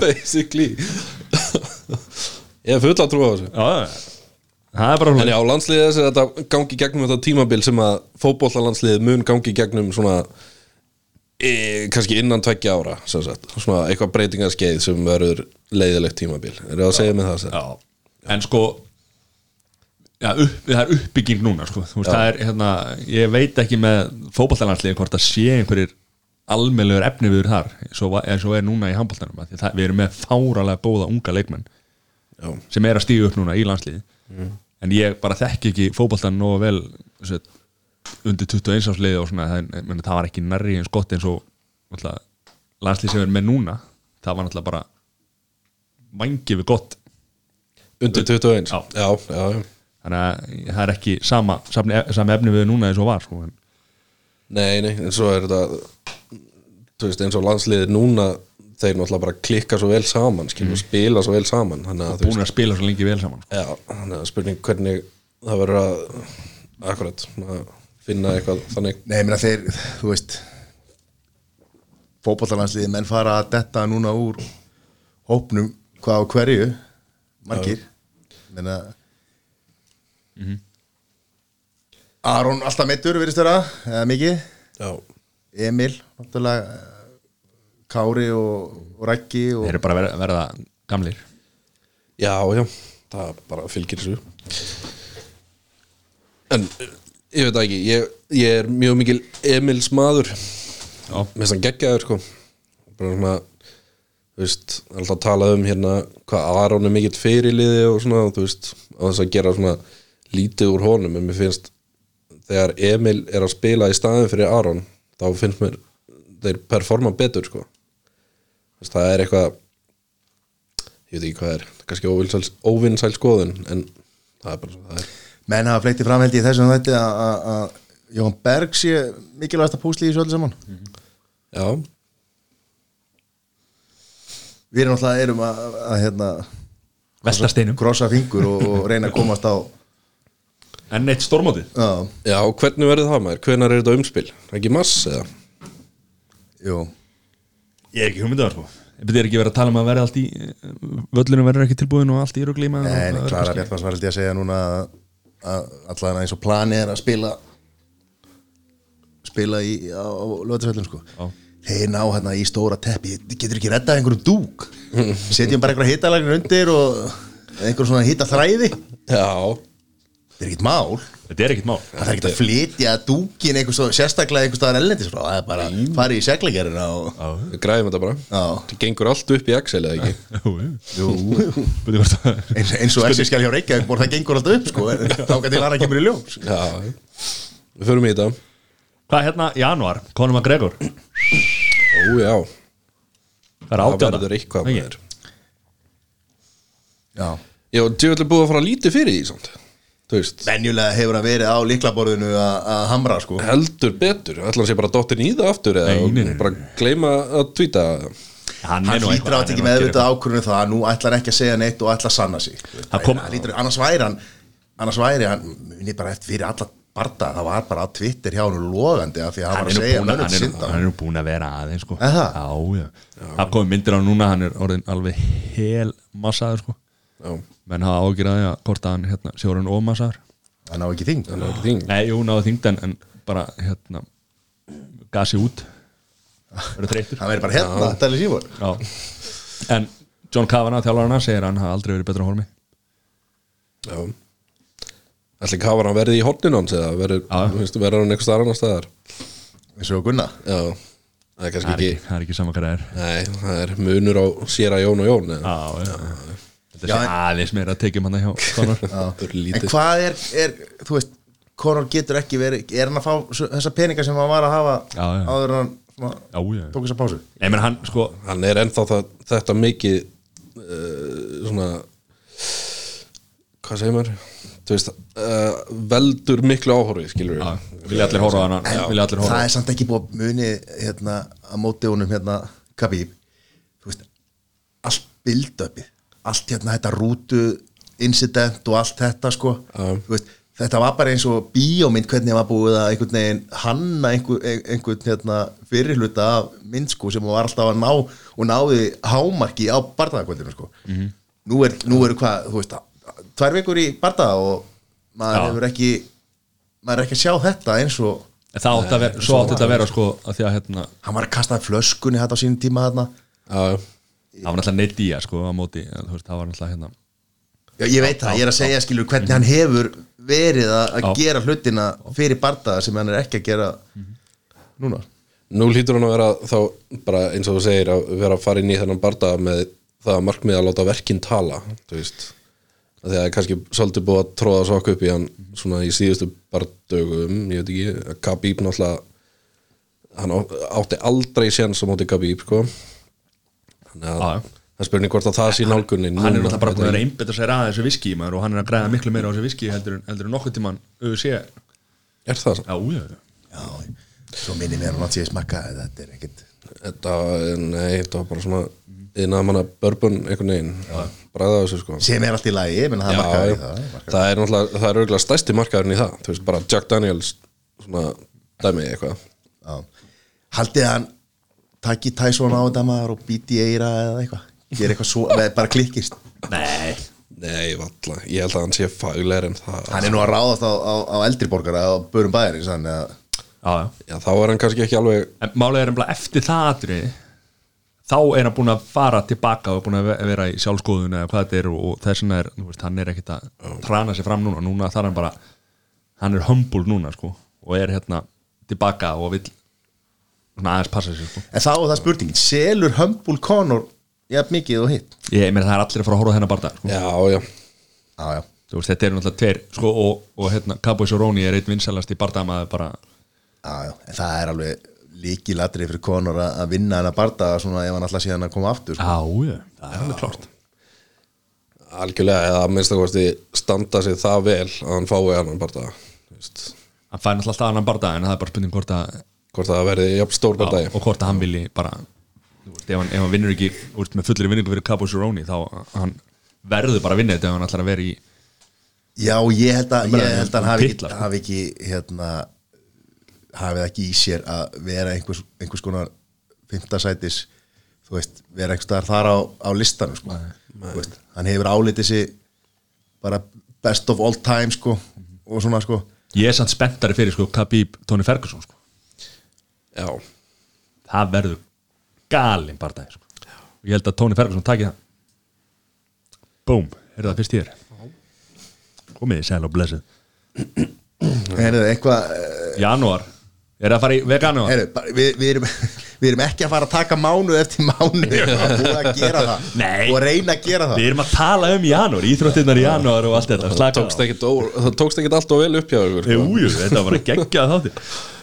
basically ég er full að trúa á þessu Já, já, það er bara En hún já, landsliðið þess að þetta gangi gegnum þetta tímabil sem að fótbollalandsliðið mun gangi gegnum svona e, kannski innan tveggja ára sem sagt. svona eitthvað breytingarskeið sem verður leiðilegt tímabil er það að segja með það? já. en sko já, upp, það er uppbygging núna sko. Veist, er, hérna, ég veit ekki með fótballtalandsliði hvort það sé einhverjir almennlegur efni við þar og, eins og er núna í handbóltanum að við erum með fáralega góða unga leikmenn Já. sem er að stíga upp núna í landsliði en ég bara þekki ekki fótballtan nógu vel þessi, undir 21 ásliði og svona það, meni, það var ekki nærri eins gott eins og landslið sem er með núna það var náttúrulega bara vangi við gott Undir 21? Já. já, já, já. Þannig að það er ekki sama, sama, sama efni við núna eins og var sko. en, Nei, nei, en svo er þetta þú veist, eins og landsliðið núna þeir náttúrulega bara klikka svo vel saman skilur, spila svo vel saman þannig að, þú búin að spila svo lengi vel saman sko. Já, þannig að spurning hvernig það verður að akkurat, að finna eitthvað þannig Nei, ég meina þeir, þú veist fótbollalandsliði menn fara að detta núna úr hópnum hvað á hverju margir meina Aron alltaf meittur virðist vera, eða mikið? Já, Emil, eh, Kári og, og Rækki og þeir eru bara að verða, verða gamlir. Já, já það bara fylgir þessu. En eh, ég veit ekki ég, ég er mjög mikil Emils maður. Já. með þess að geggjaður sko. Bara svona þú veist, alltaf að tala um hérna hvað Aron er mikill fyrirliði og svona, þú veist, á þess að gera svona lítið úr honum, en mér finnst þegar Emil er að spila í staðin fyrir Aron, þá finnst mér þeir performa betur sko. Veist, það er eitthvað ég veit ekki hvað er, kannski óvinsæl skoðun, en það er bara svo það er. Menn hafa fleitti framhaldi í þessum þetta að- að að Jón Berg sé mikilvægast að púsli í þessu öllu saman. Já, við erum alltaf erum að, að, að hérna, krossa fingur og, og reyna að komast á En eitt stórmótið? Já, já, hvernig verður það maður? Hvenær er þetta umspil? Ekki mass eða? jú. Ég er ekki hugmyndaðar sko. Ég byrði ekki verið að tala um að verði allt í Völlunum verður ekki tilbúin og allt í ruglíma Nei, nei, Klara Bjartmans var held ég að segja núna að, að allan eins og plani er að spila spila í, á, á lögðarsvellum sko. Já. þeir ná hérna í stóra teppi. Getur ekki reddað einhverjum dúk. Setjum bara einhverja hittalægin undir og einhver svona hitta þræði Já, þetta er ekkert mál. Þetta er ekkit mál. Það er ekkert að flytja dúkin svo, sérstaklega einhver staðar ellendis frá. Það er bara að fara í seglegerina og við græðum þetta bara. Já. Það gengur allt upp í Excel eða ekki? Jú, að eins, eins og Exi skjál hjá Reykjavík bor það gengur alltaf upp sko. Þá til hana kemur í ljós. Já, við förum í þetta. Hvað er hérna, januar, Conor McGregor Ó já, Það er eitthvað þér Já. Já, djöfull er búið að fara lítið fyrir því veist, venjulega hefur hann verið á liklaborðinu að að hamra sko heldur betur Ætlar hann sé bara dottin í það aftur eða Nei, nei, nei. bara gleyma að tvíta Hann, hann er eitthvað- átt hann ekki að gera ákvörðinu það að nú ætlar ekki að segja neitt og ætla að sanna sig Það kom- Hann hlýtur- annars væri hann annars væri hann, minni bara eftir fyrir alla barda, það var bara á Twitter hjá hann logandi af því að hann var er að segja að- mönnum hann er hann er nú búin að vera aðeins sko. Það? Já, já Það kom myndir á núna, hann er orðin alveg hel massaður sko. Menn hafa ágjörði að hvort að hann hérna, sé orðin ómassaður. Hann á ekki þing það er ekki þing Nei, jú, náðu þyngd en, en bara hérna gasi út. Verður þreytur hann verið bara hérna, tæli sífur Já. en John Kavanagh þjálfarana segir að hann hafa aldrei verið betra hormi Já. Kafar hann verði í hornin hans eða verður, verður hann eitthvað starf annar staðar? Eins og Gunna Já, það er kannski það er ekki ekki, það er ekki sama hvað það er. Nei, það er munur á sér að Jón og Jón eða? Já, já, þetta Já, sé aðeins meira að tekjum hann hjá Conor. En hvað er, er, þú veist Conor getur ekki verið, er hann að fá þessa peninga sem hann var að hafa Já, já. áður en hann svona, Já, já tók þessa pásu? Nei, menn hann sko Hann er ennþá það, þetta mikið uh, svona hvað segir maður? Þú veist, uh, veldur miklu áhorfi skilur við vilja allir horfa á hann vilja allir horfa það er samt ekki búið muni hérna, að móti honum hérna veist, allt build-upið allt hérna þetta rútu incident og allt þetta sko. Veist, þetta var bara eins og bíómynd hvernig var búið að einhvern veginn hanna einhver, einhvern hérna, fyrirhluta af mynd sko sem var alltaf að ná og náði hámarki á barnaðakvöldinu sko. Nú er, nú er hvað, þú veist tvær vikur í barða og maður Já. hefur ekki maður er ekki að sjá þetta eins og það átti að vera, svo átti þetta að vera sko að því að hérna, hann var að kastaði flöskunni þetta á sínum tíma þarna. Já það var náttúrulega neitt í að sko á móti, en, veist, það var náttúrulega hérna Já, ég veit það, ég er að segja skilur hvernig hann hefur verið að, gera hlutina fyrir barða sem hann er ekki að gera núna. Nú hlýtur hann að vera þá bara eins og þú segir að vera að fara inn í þennan barda með það að markmið að láta verkin tala þú veist. Af því að það er kannski svolítið búið að tróða sokk upp í hann svona í síðustu bardögum ég veit ekki, Khabib náttúrulega hann átti aldrei séns á móti Khabib sko þannig að það er spurning hvort að það sé nálgunin hann er náttúrulega bara búin að einbetta sér að þessu viski maður, og hann er að græða miklu meira á þessu viski heldur, en- nokkuð UFC Já, Er það svo? já, já. Já, svo minni mér hann átt sér smakka þetta er ekkit Þetta, nei, þetta var bara svona innan manna bourbon einhvern veginn. Bræða þessu sko. Sem er allt í lagi, menn það Já, markaði já. það markaði. það er náttúrulega, það er auðvitað stærsti markaðurinn í það þú veist, bara Jack Daniels svona dæmi hann taki Tyson á þetta maður og býti í eira eða eitthvað. Gera eitthvað svo, bara klikkist. Nei, Nei, valla, ég held að hann sé faglegur en það. Hann er nú að ráðast á, á, á eldri borgara á börum bæjarins þannig að já, já. Já, þá er hann kannski ekki alveg En málið er umlað eftir það atriði þá er hann búin að fara tilbaka og búin að ve- vera í sjálfskoðun eða hvað þetta er og þess vegna er, þú veist, hann er ekkit að trana sig fram núna, núna þarf hann bara hann er humble núna, sko og er hérna tilbaka og svona aðeins passa sig, sko. En þá er það spurningin, selur Humble Conor jafn mikið og hitt? Ég meina það er allir að fara að horfa á þennan barða, sko. Já, já, já, já. þú veist, þetta er náttúrulega tveir, sko og, og hérna, Cowboys og Róni er eitt vinsalast í barðamaður bara, Já, já, en það er alveg líkilatri fyrir Conor að að vinna hennar barda svona ef hann alltaf síðan að koma aftur sko. já, já, það er alveg klart algjörlega eða að minnst að kosti standa sig það vel að hann fái þú veist, hann fær náttúrulega alltaf annan barða en það er bara spurning hvort að hvort það verði jafn stór Já, bara og hvort að hann vilji bara þú veist, ef, hann, ef hann vinnur ekki úr, með fullri vinningu fyrir Cabo Cerrone þá hann verður bara að vinna þetta ef hann ætlar að vera í Já, ég held að, ég held að hann hafi ekki, hafi ekki hérna hafið ekki í sér að vera einhvers, einhvers konar fymtasætis þú veist, vera einhvers staðar þar á, á listanum sko. Hann hefur álitið sig bara best of all time sko, og svona sko ég er samt spenntari fyrir sko Khabib Tony Ferguson sko. Já, það verður galinn barndagi sko. og ég held að Tony Ferguson taki það. Búm, er það fyrst í þér? Komið í sæl og blessuð. Heyrðu, eitthvað, eh, Janúar, er það að fara í veganuar? heyrðu, bara- við, við, erum, við erum ekki að fara að taka mánuð eftir mánuð. Og búið að gera það. Nei. og reyna að gera það. Við erum að tala um janúar, íþróttinnar í janúar og allt þetta, slaka tókst ekkit ó- það tókst ekkit allt og vel upp hjá ykkur sko. Jú, jú, þetta var bara geggjað þátti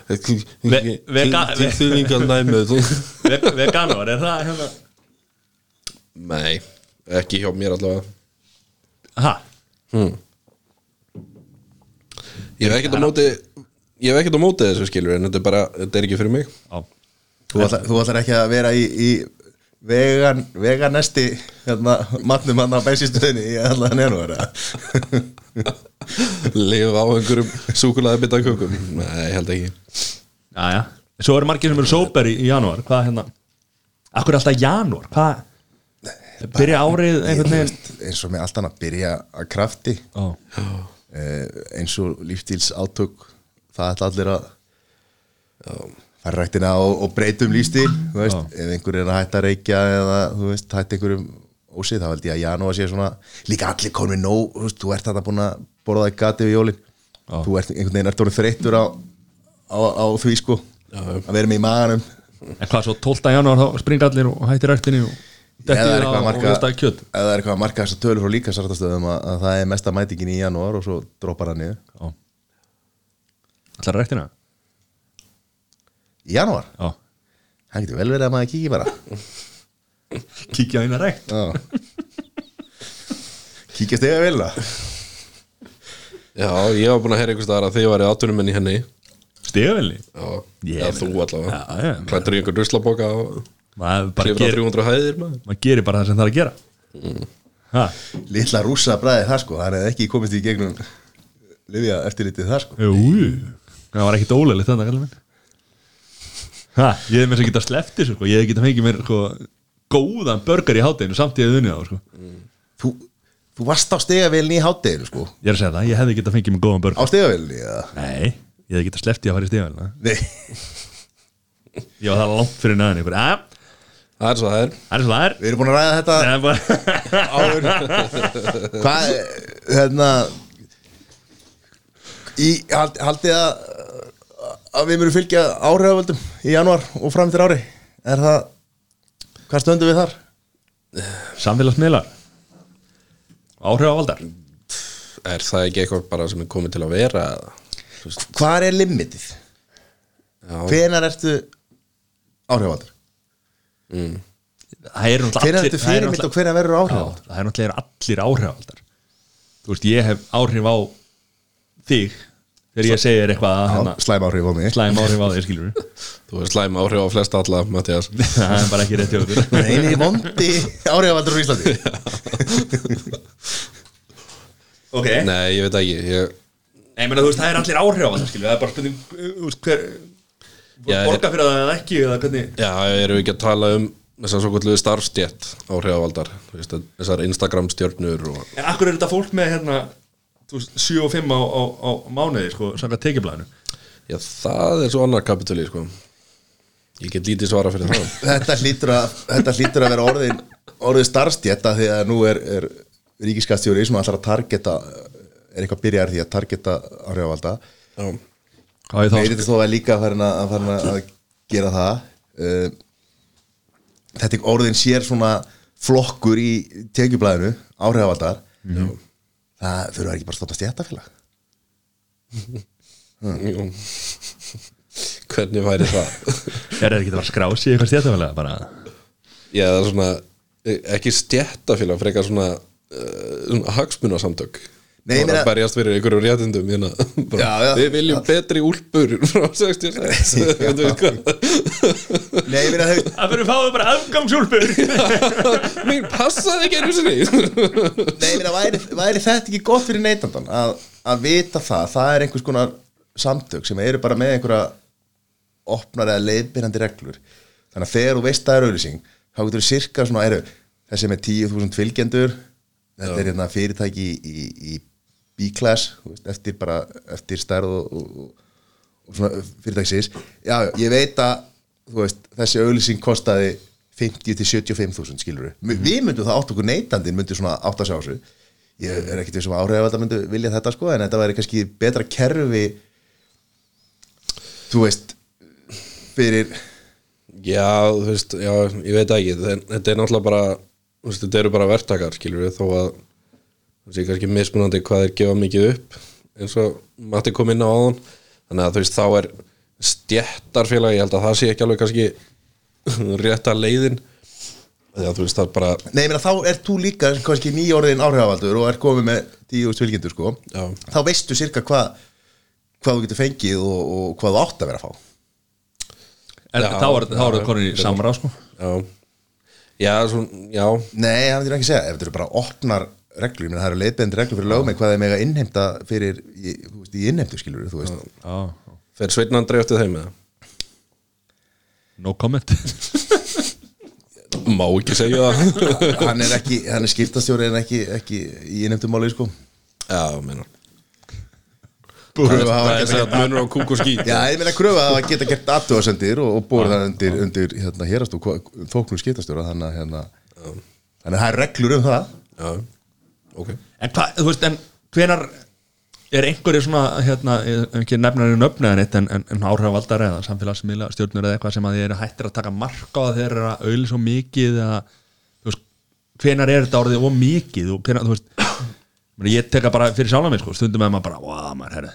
Ve- vega- ve- Tilþýðingarnæmið Ve- Veganuar, er það hérna? Nei, ekki hjá mér allavega. Ha, Ég hef ekkert á móti Ég hef ekkert á móti þessu skilur En þetta er bara, þetta er ekki fyrir mig. Já Þú ætlar, þú ætlar ekki að vera í, í vegan, veganesti hérna, matnum hann á bensinstöðinni í allan janúar eða? Lifa á einhverjum súkulaði bita kökum Nei, ég held ekki Já, já, svo eru margir sem eru sóper í, í janúar. Hvað hérna? Akkur alltaf janúar, hvað? Byrja árið einhvern veginn? eins og með allt annað byrja að krafti. Já, eh, eins og lífstíls átök það ætla allir að fara ræktina og, og breytum lífstíl veist, ef einhver er að hætta að reykja eða veist, hætta einhverjum ósið þá held ég að janúar sé svona líka allir komið nóg, þú ert þarna búin að borða það í gati við jólin. Þú ert einhvern veginn ert orðin þreyttur á, á, á því sko. Að vera með í maganum. En hvað svo 12. janúar þá springa allir og hættir ræktinni og Ef það er að og veist að kjöt. ef það er eitthvað að marka þessar tölur frá líka sartastöðum að, að það er mesta mætingin í janúar og svo droppar það niður. Já. Allar ræktina? í janúar, Já. Það getur vel verið að maður kíkja bara. Kíkja á eina Já. Kíkja stiga vel það Já, ég var búin að heyra einhvers staðar að þið væri áttunum í henni Stigavelli Já, meina- þú allavega. Já, já. Klættur í einhver ruslaboka gerir 300 hæðir maður. Maður gerir bara það sem það er að gera. Ha, Lilla rússa bræði það sko. Það er ekki komist í gegnum Livja eftirlitið það sko. Jú Það var ekkit ólulegt þannig kallum minn. Ha, ég hef mér sem geta þessu sko. Ég hef geta fengið mér sko, góðan burger í hátteginu samt ég hef unnið á sko. Þú, Þú varst á stegavélni í hátteginu sko. Ég er að segja það, ég hefði getað fengið mig góðan börn Á stegavélni, eða? Nei, ég getað sleppt í að fara í stíðan Nei, Ég var það langt fyrir næðan ykkur. Ja, Það er svo það er. Það er svo það er. Við erum búin að ræða þetta áður. Hvað, hérna í, hald, Haldið að að við mjög fylgja áhrifavöldum í januar og fram til ári? Er það, hvað stöndum við þar? Samfélagsmiðlar. Áhrifavaldar. Er það ekki eitthvað bara sem er komið til að vera eða? Hvar er limitið? Já, Hvenar ertu eru náttúrulega Hvenar allir- ertu fyrirmynd og hvenar verður Já, áhrifavaldar? það er náttúrulega allir áhrifavaldar. Þú veist, ég hef áhrif á þig þegar ég segir eitthvað að hérna, Slæm áhrif á mig. Slæm áhrif á þig skilur þú er slæm áhrif á flesta alla, Mattias það er bara ekki rétt hjá okkur Einu vondi áhrifavaldar á Íslandi. Ok, Nei, ég veit ekki. Ég, Nei, ég meina, þú veist, það er allir áhrifavaldar skilur það er bara spurning, þú veist, hver Já, borga fyrir það eða ekki eða hvernig? Já, erum við ekki að tala um þessar svo kvölduðu starfstjett áhrifavaldar Þú veist, þessar Instagram stjörnur og En akkur er þetta fólk með hérna þú veist, 7 og 5 á, á, á mánuði sko, samkvæmt tekjublæðinu Já, það er svo annar kapitúli, sko. Ég get lítið svara fyrir það. Þetta hlýtur að, þetta hlýtur að vera orðin orðið starfstjætta því að nú er, er ríkiskastjóri sem ætlar að targeta er eitthvað byrjar því að targeta áhrifavalda. Já, Hvað er það? Meirið þó að líka að farin að, að, farin að gera það. Uh, þetta er orðin sér svona flokkur í tekjublaðinu áhrifavaldar. Það þurfa ekki bara að stofna stjættafélag Jú. Hvernig væri það? Er það ekki að fara að skrási eitthvað stjættafélag bara? Já, það er svona eh, ekki stjættafélag, frekar svona, uh, svona hagsmunasamtök Nei, Bara að berjast fyrir einhverjum réttindum hérna. Bara, Já, já. Við viljum betri úlpur frá 66 Þú veist hvað? Nei, ég meina þau Það fyrir fáðu bara afgangsúlpur? Mér passaði ekki einu sinni. Nei, ég meina, væri, væri þetta ekki gott fyrir neytandan að, að vita það, það er einhvers konar samtök sem eru bara með einhverja opnar eða leiðbyrjandi reglur. Þannig að þegar þú veist það er auðlýsing þá getur þú sirka svona, eru þessi með 10.000 fylgjendur þetta er hérna fyrirtæki í, í, í B-class, eftir bara eftir stærð og, og, og svona fyrirtækisins, já, ég veit að veist, þessi auðlýsing kostaði 50 til 75.000 skilur við, myndum það átt okkur neytandinn myndum svona átt að sjá þessu. Ég er ekkert við sem áhrif að þetta myndu vilja þetta sko en þetta væri kannski betra kerfi þú veist fyrir Já, þú veist, já, ég veit ekki. Þe- Þetta er náttúrulega bara veist, Þetta eru bara verktakar, skilur við Þó að það sé kannski mismunandi hvað þeir gefa mikið upp eins og Matti kom inn á áðan. Þannig að þú veist, þá er stjættarfélag, ég held að það sé ekki alveg kannski rétta leiðin. Þegar þú veist, það er bara Nei, ég meina, þá ert þú líka kannski nýjórðin áhrifavaldur og er komið með tíu svilgindur sko. Já. þá veistu sirka hvað hvað þú getur fengið og, og hvað þú átt að vera að fá. En Já, þá er þá er já, það konur í samráð sko. Já, já, já. Nei, það myndir ekki segja, ef þetta eru bara opnar reglur, meina það eru leiðbendi reglur fyrir lögum hvað þeir mega innheimta fyrir í, þú veist, í innheimtu skilur þú veist. Já, Fer Sveinn Andri eftir þeim með no comment. Má ekki segja það. Hann er ekki, hann er skiptastjóri en ekki, ekki í innheimtumáli sko. Já, meina. Kröfu hafa Það er geta að munur á kúk og skít Já, ég meina kröfu að hafa geta gert aðtöðasendir og, og búið það undir, undir hérna, hérastú þóknum skiptastjóra þannig að hérna, þannig að það er reglur um það. Já, ok. En hvað, þú veist, en hvenar er einhverju svona, hérna, ekki nefnar í nöfnu en eitt en, en, en áhrifavaldar eða samfélagsmiðla stjórnur eða eitthvað sem að þið eru hættir að taka marka á að þeir eru að auðli svo mikið eða, þú veist, hvenar er þetta orðið og mikið? Og hvenar, þú veist ég teka bara fyrir sjálf mig, sko, stundum með maður bara, wow, maður,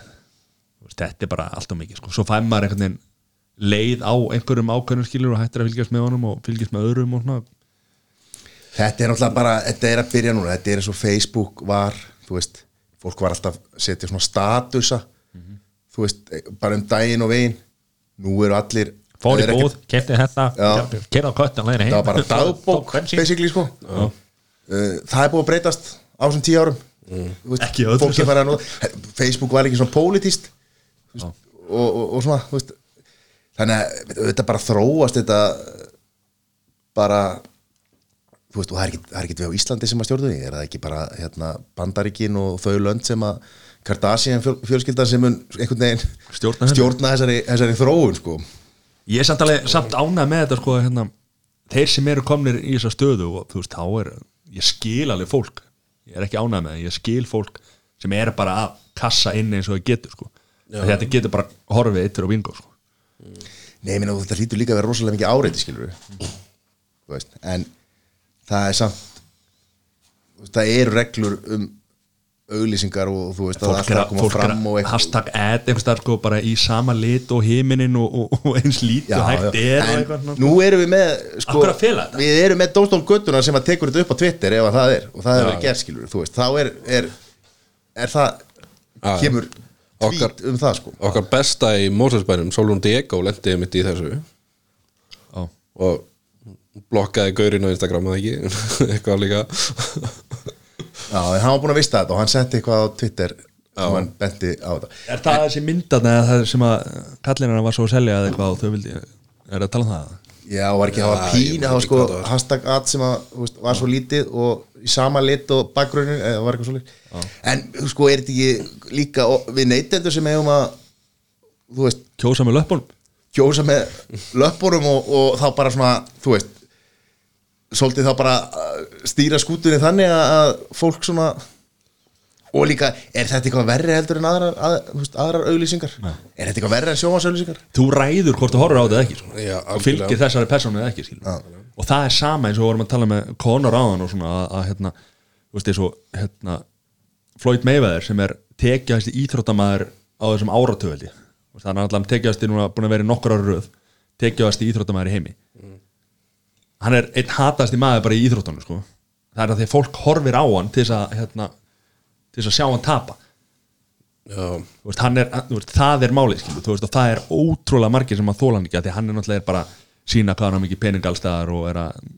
veist, þetta er bara allt og mikið, sko, svo fæ maður einhvern veginn leið á einhverjum ákveðnum skilur og hættir að fylgjast með honum og fylgjast með öðrum og svona Þetta er náttúrulega bara, þetta er að byrja núna þetta er eins og Facebook var þú veist, fólk var alltaf að setja svona statusa þú veist, bara um daginn og veginn nú eru allir Fór í búð, kefti þetta. Kerða á heim. Það var bara dagbók basically sko. Uh, það er búið að breytast á þessum tíu árum. Þú veist, Ekki nota Facebook var ekki svona politist veist, og, og, og svona þú veist, þannig að þetta bara þróast þetta bara veist, og það er ekki, það er ekki við á Íslandi sem að stjórna því, er það ekki bara hérna, Bandaríkin og þau lönd sem að Kardashian fjöl, fjölskyldan sem einhvern veginn Stjórna stjórna þessari, þessari þróun sko. Ég er samt alveg samt ánað með þetta sko hérna, þeir sem eru komnir í þessa stöðu og þú veist, þá er, ég skil alveg fólk. Ég er ekki ánað með það, ég skil fólk sem er bara að kassa inn eins og það getur sko, þetta getur bara horfið eittur og bingo sko. Nei, meina, þetta hlýtur líka að vera rosalega mikið áreiti skilur við en það er samt þú veist, það eru reglur um auglýsingar og þú veist að fólk er að, koma er fram að og eitthvað. hashtag ad einhvers þar sko bara í sama lit og himinin og, og, og eins lítið og hægt er og en eitthvað nú erum við með sko, við erum með Dómstól Göttuna sem að tekur þetta upp á Twitter ef að það er og það er Já, verið gert skilur þú veist, þá er, er, er það Já, kemur Okkar- tvít um það sko. Okkar besta í Mósesbænum, Solon Diego lendiði mitt í þessu. Já. og blokkaði gaurinn á Instagram að ekki? Eitthvað líka. Já, en hann var búin að vista þetta og hann setti eitthvað á Twitter sem hann benti á þetta. Er það þessi myndarna eða það sem að kallinina var svo að selja eða eitthvað og þau vildi, er það að tala um það? Já, var ekki að hafa pín það var sko hashtag ad sem að, þú veist, var svo lítið og í sama lit og bakgrunnin eða var eitthvað svo lítið en sko er þetta ekki líka og við neytendur sem hefum að þú veist, Kjósa með löpunum kjósa með löppunum og, og þá bara svona, þú veist svolítið þá bara uh, stýra skútunni þannig að, að fólk svona og líka, er þetta eitthvað verri heldur en aðrar, að, veist, aðrar auglýsingar? Er þetta eitthvað verri en sjómasauglýsingar þú ræður hvort þú horfur á þetta eða ekki sko. Já, og fylgir þessari persónu eða ekki skilur. og það er sama eins og við vorum að tala með Conor áðan og svona að, að hérna, þú veist, eins og hérna, Floyd Mayweather sem er tekjast íþróttamæður á þessum áratöðaldi þannig að allan tekjast núna búin að vera í nokkur ára röð tekjast íþróttamæður í heimi hann er einn hatast maður bara í íþróttunum sko. það er að því að fólk horfir á hann til þess að hérna, til þess að sjá hann tapa. Veist, hann er, veist, það er málið það er ótrúlega margir sem að þóla hann ekki af því að hann er náttúrulega bara sína hvað hann er mikið peningalstæðar og er, að,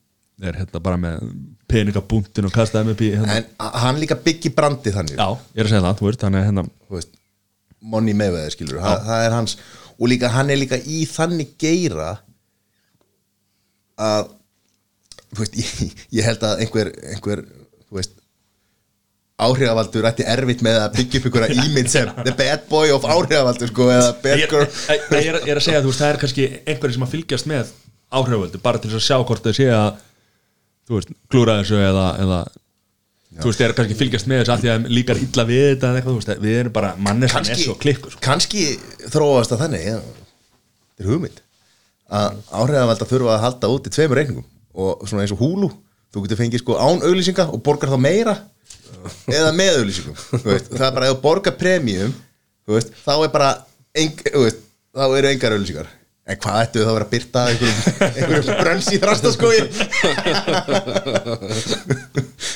er hérna bara með peningabúntin og kastaði með bí hérna. en hann líka byggi brandið þannig. Já, ég er að segja það, þú veist, hann er hérna veist, Money Mayweather skilur það, það er hans og líka hann er líka í þannig geira að veist, ég, ég held að einhver, einhver veist áhrifavaldur ætti erfitt með að byggja upp einhverja ímynd sem the bad boy of áhrifavaldur sko, eða bad girl. Ég, ég, er, ég er að segja, þú veist, það er kannski einhverjir sem að fylgjast með áhriföldu bara til að sjá hvort þau sé að klúra þessu eða, eða þú veist, er kannski fylgjast með þessu að því að líkar illa við þetta eða eitthvað, veist, við erum bara manneskan er svo klikkur, sko. kannski þróast það þannig þetta er hugmynd. Að áhrifavaldar þurfa að halda út í tveimur reikningum og svona eins og húlu þú getur fengið sko án auglýsinga og borgar þá meira eða með auglýsingum þú veist, það er bara ef þú borgar premium þú veist, þá er bara eng, þú veist, þá eru engar auglýsingar. En hvað ættu þá að vera að byrta einhverjum, brönns í þrastaskói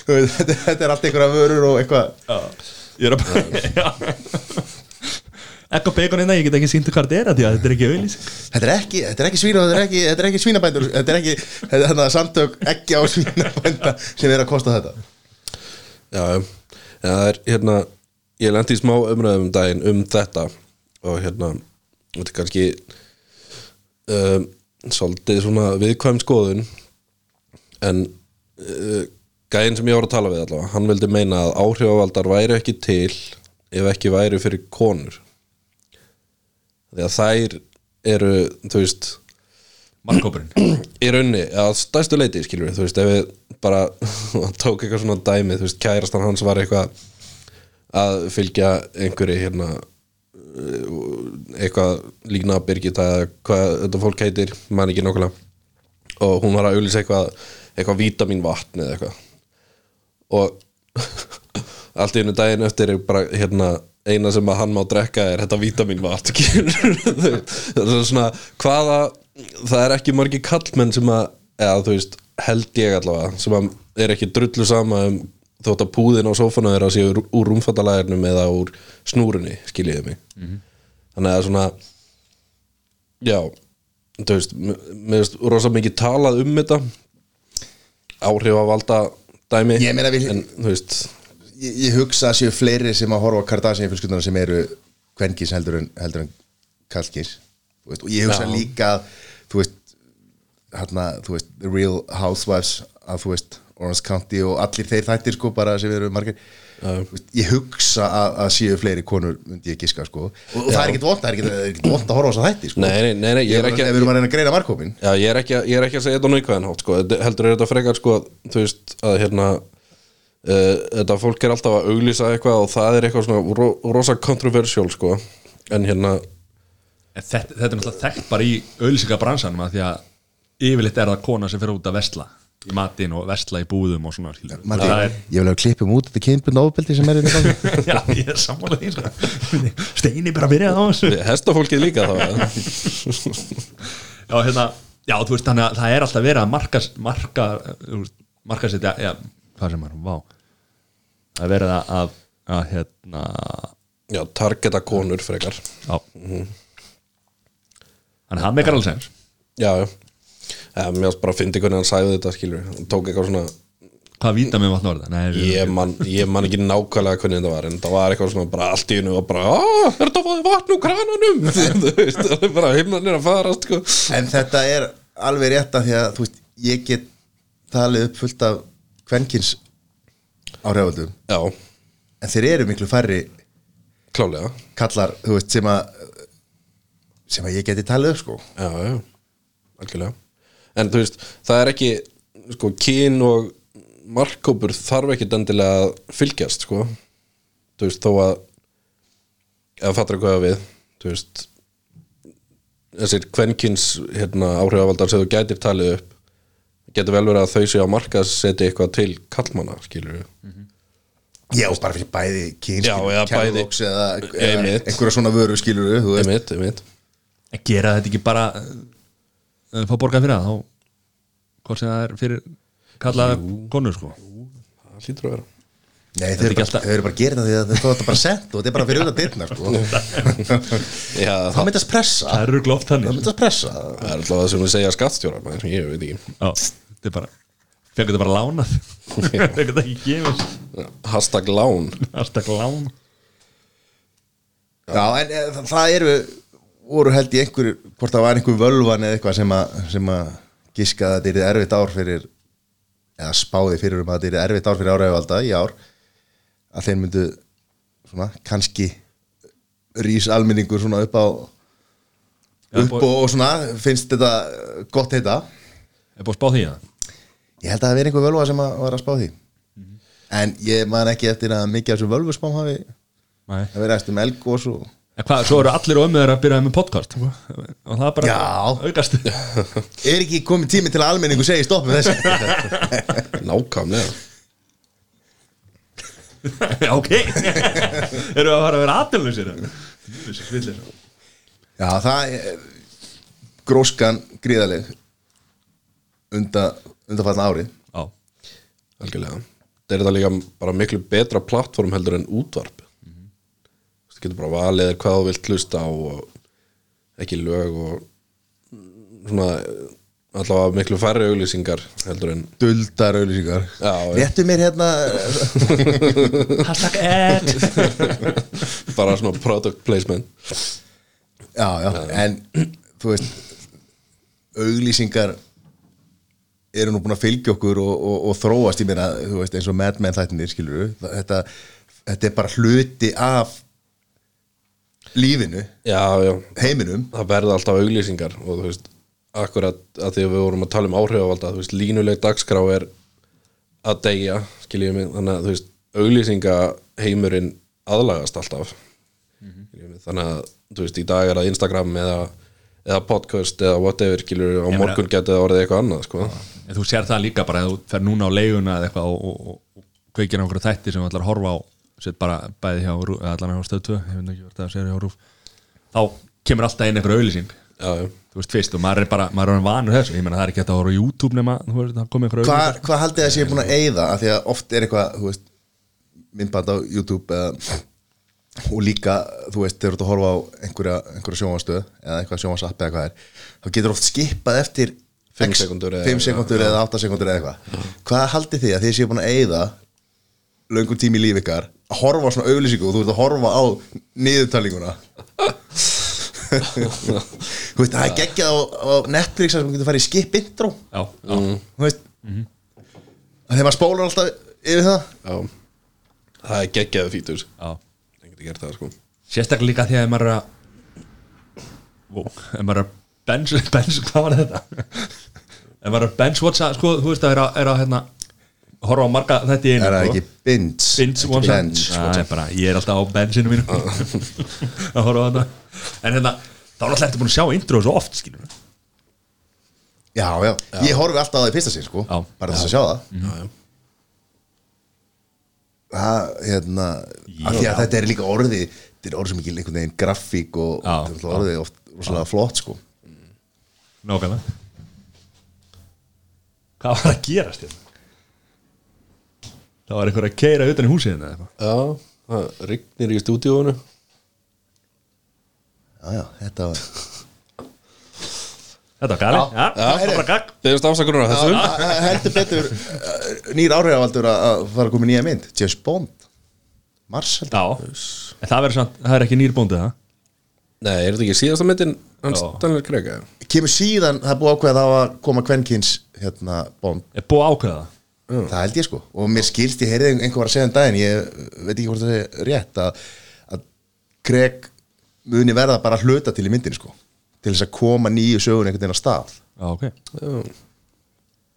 Þú þetta, þetta er allt einhverja vörur og eitthvað. Ég er að bara ekka bacon innan, ég get ekki sýndu hvað þetta er þetta er ekki auðlýsing Þetta er ekki, er ekki svína þetta er ekki, þetta er ekki svínabændur þetta er ekki, þetta er samtök ekki á svínabænda sem er að kosta þetta. Já, já, það er hérna ég lendi í smá umræðum um daginn um þetta og hérna þetta er kannski um, svolítið svona viðkvæm skoðun en uh, gæinn sem ég var að tala við allavega hann vildi meina að áhrifavaldar væri ekki til ef ekki væri fyrir konur því að þær eru þú veist markkópurinn í raunni, að stærstu leiti skilur við, þú veist, ef við bara tók eitthvað svona dæmi, þú veist, kærastan hans var eitthvað að fylgja einhverju hérna eitthvað líkna Birgitta eða hvað þetta fólk heitir man ekki nokkulega og hún var að auðlýsa eitthvað eitthvað vítamin vatn eða eitthvað. Og allt í einu daginn eftir er bara hérna eina sem að hann má drekka er þetta vítamin vatn það er svona hvaða það er ekki margir kallmenn sem að eða þú veist held ég allavega sem að er ekki drullu sama um þótt að púðin á sófana þeirra séu úr, úr rúmfattalæðurnum eða úr snúrunni skiljiði mig. Þannig að svona já, þú veist mér mér finnst rosa mikið talað um þetta áhrif að valda dæmi Ég meina við- en þú veist ég, ég hugsa að séu fleiri sem að horfa Kardashian fjölskylduna sem eru kvenkis heldur en, heldur en kallkis Þú veist, og ég hugsa Já. líka að, þú veist hérna, þú veist, The Real Housewives að þú veist, Orange County og allir þeir þættir sko bara sem eru margir. Veist, ég hugsa að, að séu fleiri konur myndi ég giska sko. Og, og það er ekkit vond, það er ekkit, það er ekkit vond að horfa á þess að þætti sko. Nei, nei, nei, ég er ekki Ef við erum að reyna að greina markkópin Já, ég er ekki, að- ég er ekki að segja þetta á neikvæðan hátt sko. Heldur er þetta frekar sko, þú veist að hérna uh, þetta fólk er alltaf að auglýsa eitthvað og það er eitthvað svona ro rosa kontroversial sko. en hérna En þetta, þetta er náttúrulega þekkt bara í auðlýsingabransanum að því að yfirleitt er það kona sem fyrir út að vesla í matinn og vesla í búðum og svona það er, ég vil hafa klippum út þetta kynbundna ofbeldi sem er inn í gangi já, ég er sammála því sko. Steini bara byrjaði á þessu hestafólkið líka þá já, hérna, já, þú veist, þannig að það er alltaf verið að marka marka, marka setja já, hvað sem er, vá. Það er verið að, að, að hérna, Já, targeta konur frekar. Já. Þannig að það meikar alveg sens Já, já. Ja, Mér varst bara að fyndi hvernig hann sagði þetta skilur Hann tók eitthvað svona hvað víta með vatn? Nei, við- Ég man, ég man ekki nákvæmlega hvernig þetta var En það var eitthvað svona bara allt í hennu Og bara, aaa, er þetta að fáið vatn úr krananum? Þú veist, það er bara himnan er að fara sko. En þetta er alveg rétt að því að þú veist, ég get talið upp fullt af kvenkins áhrifaldum en þeir eru miklu færri klálega kallar, veist, sem að sem að ég geti talið upp sko. Já, já, algjörlega. En þú veist, það er ekki sko, kyn og markkópur þarf ekki endilega að fylgjast sko. Þú veist, þó að eða fattar hvað við þú veist þessir kvenkins hérna, áhrifavaldar sem þú gætir talið upp getur vel verið að þau séu á marka að setja eitthvað til kallmanna, skilur við Já, bara fyrir bæði kyn Já, eða eða, einhverja svona vöru skilur þú veist. Einmitt, einmitt. En gera þetta ekki bara uh, fá borgað fyrir það þá hvort sem það er fyrir kallaða konur sko? Það hlýtur að vera Nei, er þau eru alltaf- eru bara að gera það því að þau þetta bara sent og þetta er bara fyrir auðvitað dyrna sko. Já, Það það, myndast pressa. Það eru glóft Það þannig. Myndast pressa. Það er alltaf það sem við segja skattstjóra maður, ég veit ekki. Já, þetta er bara fengur þetta bara lánað. Fengur þetta ekki gefið hashtag lán. Hashtag lán. Já, en e, það, það eru voru held í einhverju, hvort það var einhver völvan eða eitthvað sem að, sem að giska að þetta er erfitt ár fyrir eða spáði fyrir um að þetta er erfitt ár fyrir áræðuvalda í ár að þeir myndu svona, kannski rís almenningur svona upp á upp og, og svona finnst þetta eh, gott heita. Er búið að spá því það ég held að það veri einhver völva sem að var að spá því. En ég man ekki eftir að mikið af þessum völvuspám hafi Nei. það verið eftir elgós og En hvað, svo eru allir og ömmuður að byrja með podcast? Og það er bara Já. aukast. Er ekki komið tími til að almenningu segi stopp með þessu? Nákvæmlega ok. Eru að fara að vera Svillir Já, það er gróskan gríðaleg unda, undafallna ári. Já, algjörlega. Það er þetta líka bara miklu betra plattform heldur en útvarp. Þú getur bara valið hvað þú vilt hlusta á og ekki lög og svona allavega miklu færri auglýsingar heldur en duldar já. réttu mér hérna. Hashtag ad bara svona product placement. Já, já, en þú veist auglýsingar eru nú búin að fylgja okkur og, og, og þróast. Í mér að, þú veist, eins og Mad Men þættinir skilur þetta, þetta er bara hluti af lífinu, já, já, heiminum. Það verða alltaf auglýsingar og þú veist, akkurat að því að við vorum að tala um áhrifavalda, þú veist, línuleg dagskrá er að deyja skiljið mig, þannig að þú veist auglýsingaheimurinn aðlagast alltaf skiljið mig, þannig að þú veist, í dag er það Instagram eða, eða podcast eða whatever, skiljið, á morgun getið það orðið eitthvað annað, sko. En þú sér það líka bara að þú fer núna á leiguna eða eitthvað og, og, og, og kveikir einhverju þætti sem þú ætlar að horfa á sett bara bæði hjá allan hjá stöð 2 ég veit ekki hvort það sér hjá Rúf þá kemur alltaf inn einhver auðlýsing já, já, þú veist fyrst og maður er bara maður er vanur þessu. Ég meina það er ekki að horfa á YouTube nema þú veist það komið einhver Hva, hvað haldið að sé búin að eyða? Af því að oft er eitthvað, þú veist myndband á YouTube eða, og líka, þú veist, þegar þú ert að horfa á einhverja, einhverja sjónvastöð eða eitthvað sjónvasapp eða hvað er þá getur oft skipað eftir Fimm X- sekúndur eða- fimm sekúndur eða 8 sekúndur eða eitthvað. Hvað haldið þið að þið séu búin að eyða löngum tími í líf ykkar að horfa á svona auðlýsingu og þú ert að horfa á niðurtalinguna þú veist, það er geggjað á, á Netflix að þú getur farið í skip intro. Já, já, þú veist Þegar maður spólar alltaf yfir það. Já. Það er geggjaðu fítur Já. Það getur gert það sko. Sérstaklega líka því að ef maður er að Vó, ef maður er að bench, bench hvað var þetta? Ef maður er að bench watcha sko, þú veist að er að, er að hérna, horfa á marga þetta í einu Er það sko. ekki ekki watcha bench, Nei, bara, ég er alltaf á benchinu mínu. Að horfa á þetta. En hérna, þá er alltaf eftir búin að sjá intro svo oft skilur við já, já, ég horfi alltaf á það í fyrsta sinn sko. Já. Bara þess að sjá það. Já, já. Það, hérna af Því að þetta er líka orði Þetta er orðið sem ekki einhvern veginn grafík og þetta er orðið oft rosalega flott sko. Nákvæmlega. Hvað var að gerast hérna? Það var einhver að keira utan í húsið hérna Já, það rignir í stúdíónu Já, já, þetta var þetta var gali, já, það var bara gagg Beðast afsakunar á þessu. Já, he- heldur betur uh, nýr áhrifavaldur að að fara að koma nýja mynd. James Bond. Mars heldur já, en það verður samt, það er ekki nýrbóndið það Nei, er þetta ekki síðasta myndin hans. Daniel Craig eða? kemur síðan, það er búið ákveð að það að koma kvenkins hérna Bond. Er búið að ákveða það það held ég sko. Og mér skilst ég heyrði einhver var að segja um daginn ég veit ekki hvort það er rétt að, að Greg muni verða bara að hluta til í myndinni sko til þess að koma nýju sögun einhvern veginn á stað. Já, ok, Já,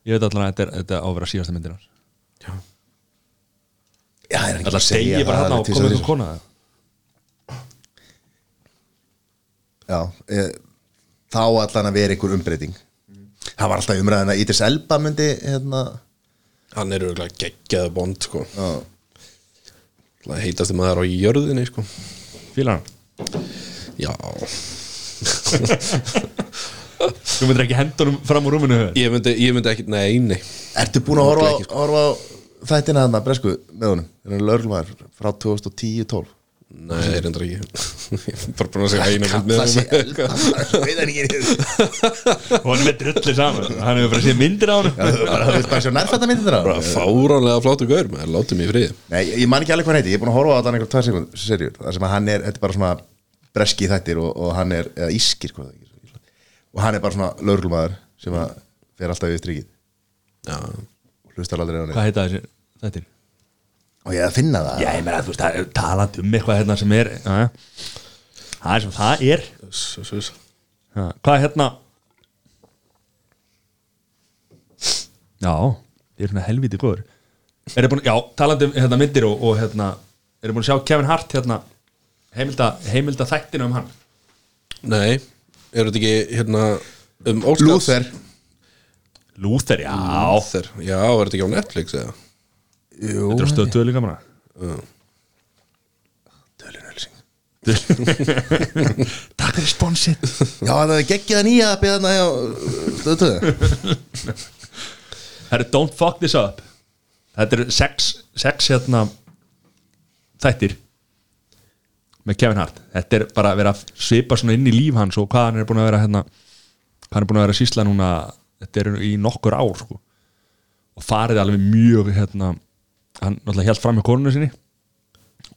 ég veit allan að þetta er, þetta er á að vera síðasta myndir hans. Já, það er ekki allan stegi bara hann á að koma ykkur kona það já, e, þá allan að vera einhver umbreyting. Það var alltaf umræðin að Idris Elba myndi hérna, Hann er auðvitað geggjaðu Bond sko. Já, Það heitast maður á jörðinni sko. Fílar hann, Já, þú myndir ekki hendunum fram úr rúminu ég myndi, ég myndi ekki, nei, nei. Ertu búin að á- horfa á þættina þarna bresku með honum? Það er lögumæður frá 2010-12 Nei, það er endur ekki. Ég er bara búin að segja eina mynd með Kalla sig honum. Elba veit hann ekki og hann er með drulli saman hann hefur bara séð myndir á hann bara það veist bara svo nærfætta myndir Bara þeirra fáránlega fláttu gaur maður, látum mig í friði. Nei, ég man ekki alveg hvað hann heiti, ég er búin að horfa á þetta einhver tvær sekund, serjur, það sem að hann er, þetta er bara svona breski þættir og, og hann er, eða ískir það og hann er bara svona lögreglumæður sem að fer alltaf við strikið. Já, og hlustar aldrei á hann. Hvað heita þetta og ég að finna það. Já, ég meina, þú veist, það er talandi um eitthvað hérna sem er já, já. það er sem það er. Já, hvað er hérna? Já, ég er svona helviti góður. Er búin, já, talandi um hérna, myndir og, og hérna Er búin að sjá Kevin Hart hérna heimilda, heimilda þættinu um hann? Nei, er þetta ekki hérna um Óskars Lúþer, Luther, já. Lúþer, já, er þetta ekki á Netflix eða Þetta er stöð tölu gamla. Dölunölsing Takk fyrir sponsið. Já, það er geggjað nýja að beða þarna hjá stöðtöðu Herri, don't fuck this up. Þetta eru sex, sex hérna þættir með Kevin Hart. Þetta er bara að vera að svipa svona inn í líf hans og hvað hann er búin að vera hérna hvað hann er búin að vera að sýsla núna þetta er í nokkur ár sko. og farið alveg mjög hérna, hann náttúrulega held fram með konunu sinni.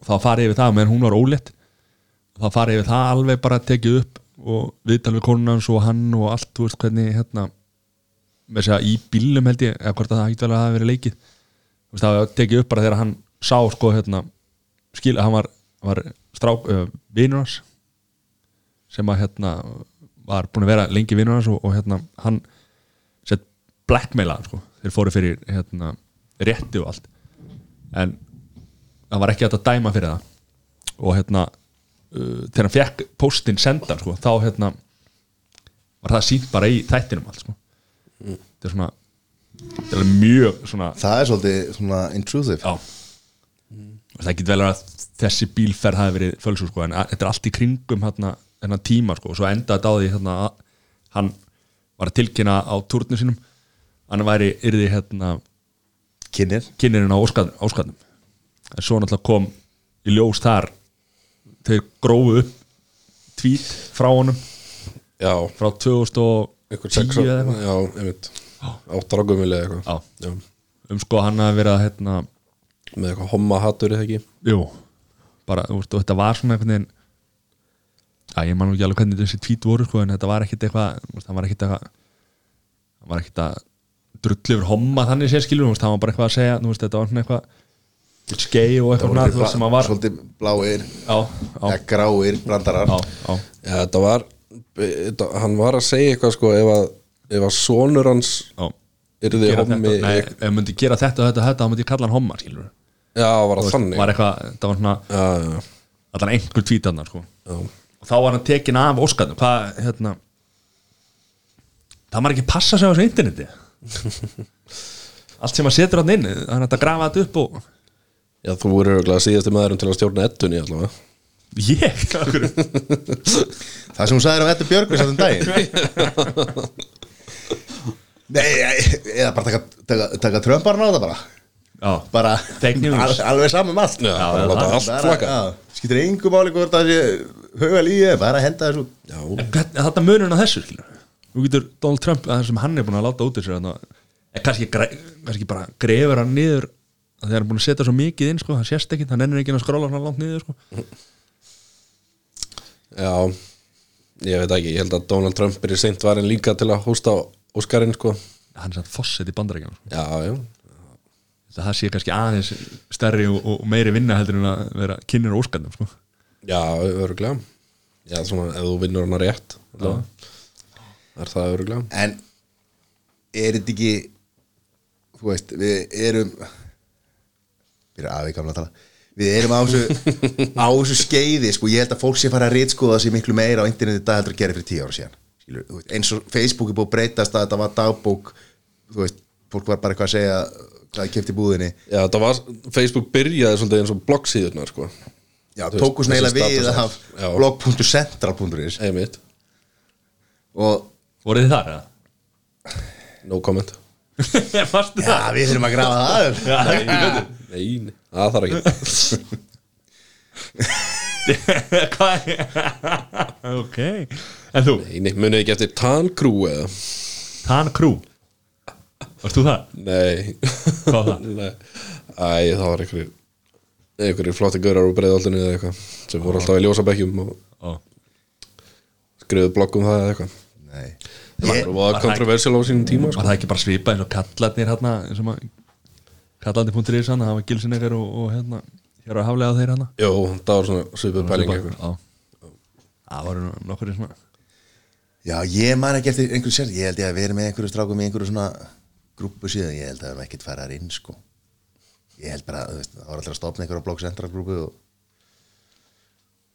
Og þá farið yfir það meðan hún var ólétt. Og þá farið yfir það alveg bara tekið upp og viðtal við konuna hans og hann og allt, þú veist hvernig hérna með þess að í bílum held ég eða hvort að það hægt vel að það hafi verið leikið. Veist, það tekið upp bara þegar hann sá sko hérna skil, hann var, var strák, uh, vinur hans sem að hérna var búin að vera lengi vinur hans og, og hérna hann sett blackmaila sko, þeir fóru fyrir hérna rétti og allt en hann var ekki að dæma fyrir það. Og hérna uh, þegar hann fekk postin sendan sko, þá hérna var það sínt bara í þættinum allt sko. Þetta er svona þetta er mjög svona Það er svolítið svona intrusive. Já. Það getur vel að þessi bílferð hafi verið fölsu sko en þetta er allt í kringum hérna, hérna tíma sko og svo endaði þetta á því hérna að hann var að tilkynna á túrnu sínum. Hann væri yrði hérna Kynir kynirinn á óskadnum en svo náttúrulega kom í ljós þar þeir grófu upp tvít frá honum. Já, frá 2010 eitthvað sex eða eitthvað. Já, einmitt. Áttar á gumil eða eitthvað. Já. Um sko hann að hérna, Með eitthvað homma hattur eða ekki? Jú. Bara, þú veist, þetta var svona einhvern veginn að ég man ekki alveg hvernig þessi tvít voru sko, en þetta var ekkit eitthvað hann var ekkit eitthvað hann var ekkit að drullu yfir homma þannig sé skilur, veist, það var bara eitthvað að segja veist, þetta var svona eitthvað skei og eitthvað svona, þú veist, sem að var Svolítið bláir, eða gráir brandarar. Já, já, Já, þetta var þetta, hann var að segja eitthvað sko ef að, ef að sonur hans Gera hommi þetta, nei, ef ég myndi gera þetta og þetta þetta, þá myndi kalla hann homma, skilur Já, var það þannig. var eitthvað, það var svona Já, já, allan einhver tvítarnar, sko. Og þá var hann tekin af óskarnum. Hvað, hérna það maður ekki passa sig á þessu interneti allt sem maður setur hann inn það er hægt að grafa þetta upp og Já, þú voru örgulega síðasti maðurinn til að stjórna ettunni allavega. Ég? Það sem hún sagði um Eddu Björgvins að þeim daginn. Nei, eða bara taka, taka, taka trömbarn á það bara. Já, bara Fake news. al, alveg saman um allt. Já, bara láta allt Bara, flakka. já, skiptir engu máli hvort það sé huga líði, bara henda þessu Já, En hvern- þetta munur á þessu skilur. Þú getur Donald Trump að það sem hann er búin að láta út þarna, en kannski, kannski bara grefur hann niður að hann er búin að setja svo mikið inn sko, hann sést ekki, hann ennir ekki að skróla svona langt niður sko. já Ég veit ekki, ég held að Donald Trump er í seint varin líka til að hósta Óskarinn sko hann er sann fosset í bandarækjum sko. Já, já, það sé kannski aðeins stærri og, og meiri vinna heldur en að vera kynir óskandum sko. já, örgulega Já, svona, ef þú vinnur hana rétt allavega. Er það örgulega En er þetta ekki þú veist, við erum við erum aðeins gamla að tala. Við erum á þessu á þessu skeiði, sko, ég held að fólk sé fara að rítskoða sig miklu meira á interneti í dag heldur að gera fyrir tíu ára síðan. Skilur, eins og Facebook er búið að breytast að þetta var dagbók þú veist, fólk var bara eitthvað að segja hvað það kefti búðinni. Já, það var, Facebook byrjaði svolítið eins og bloggsíðurnar sko. Já, Þú veist, tóku svona þessi eiginlega við af blog.central.is og voruð þið þar? eða? no comment. Varstu já, við þurfum að grafa það upp. Já, ég veit Nei, nei, það þarf ekki. Hvað? Ok. En þú, Nei, nei, munið ekki eftir Tan Crew eða? Tan Crew? Varst þú það? Nei. Hvað var það? Nei, Æ, það var einhverjir einhverjir flotti gaurar úr breiðaldinu eða eitthvað sem voru alltaf í ljósabekkjum og Ó, skrifuðu blogg um það eða eitthvað Nei. Það var kontroversiál á sínum tíma Var sko. það ekki bara svipað eins og kallarnir hérna sem að kallarnir.is hann, það var gilsinnegar og, og hérna hér á haflega þeir hann Jó, það var svona svipuð pæling Það nú nokkur í svona Já, ég man ekki eftir einhverju sér. Ég held ég að vera með einhverju strákum í einhverju svona grúpu síðan, ég held að það var ekkert farað inn sko. Ég held bara, þú veist, það var alltaf að stopna einhverju blogg central grúpu og,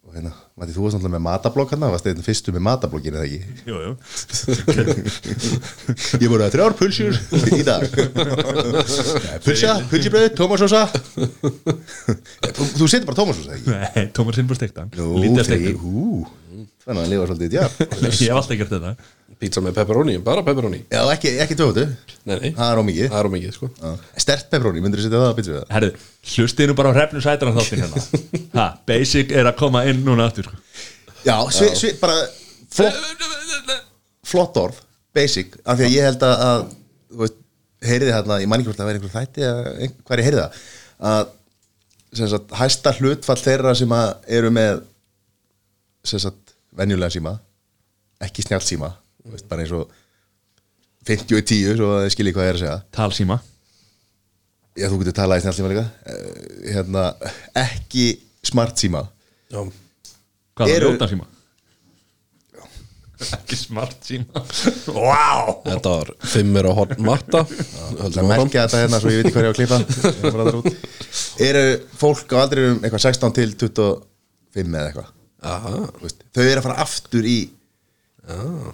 og hérna, Matti, þú varst alltaf með matablogg hann, varst einn fyrstu með matabloggin eða ekki? Jú, jú. Ég voru að þrjár pulsjur í dag. Pulsja, pulsjubröð, tómasósa Þú, setur bara tómasósa, ekki? Nei, Tómas Sinn bara steikta Nú, Lítið að hú Þannig að lifa svolítið, já. Ég hef alltaf gert þetta Pizza með pepperoni, bara pepperoni. Já, ekki, ekki tótu Nei, nei, Það er ómikið það er ómikið sko. Stert pepperoni, myndir þú setja það að pizza við það? Herðu, hlustið nú bara á hrefnu sætran þáttin hérna. Ha, basic er að koma inn núna aftur sko. Já, svi, svi, bara flott, flott orð, basic af því að ég held að, að þú veist, heyriði hérna, ég man ekki hvort það væri einhver þætti eða ein- hvað er ég heyrði það að sem sagt, hæsta hlutfall þeirra sem að eru með sem sagt, venjulega síma ekki snjált síma þú veist, bara eins og 50 og 10 svo að þið skiljið hvað ég er að segja. Talsíma. Já, þú getur talað í snjált síma líka. Eh, hérna, ekki smart síma Já, Hvað er Eru- ljóta síma? Ekki smart síma Vá! Þetta var fimmir á horn matta Það merkja þetta hérna svo ég veit ekki hvað ég á að klippa. Eru fólk á aldrei um eitthvað 16 til 25 eða eitthvað? Aha, Þú veist, Þau eru að fara aftur í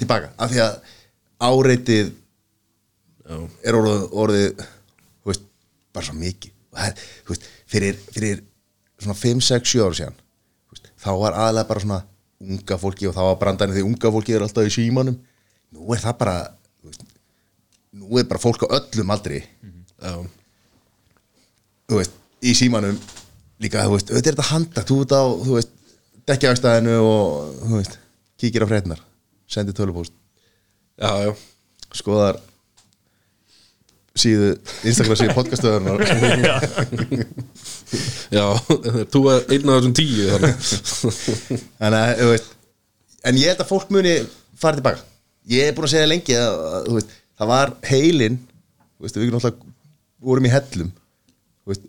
tilbaka af því að áreitið já, er orðið, orðið veist, bara svo mikið. Veist, fyrir, fyrir svona 5, 6, 7 ára síðan veist, þá var aðlega bara svona unga fólki og þá var brandarinn því unga fólki er alltaf í símanum. Nú er það bara veist, nú er bara fólk á öllum aldri já, þú veist, í símanum líka, þú veist, auðvitað er þetta handa þú ert á, þú veist, dekja á stæðinu og, þú veist, kíkir á frétnar sendir tölupóst, já, já. skoðar síðu, Instagram síðu podcastöðunar Já, þú er einn af þessum tíu þannig. Að, þú veist en ég held að fólk muni fara tilbaka. Ég er búin að segja lengi að, að þú veist, það var heilin Þú veist, við vorum í hellum þú veist,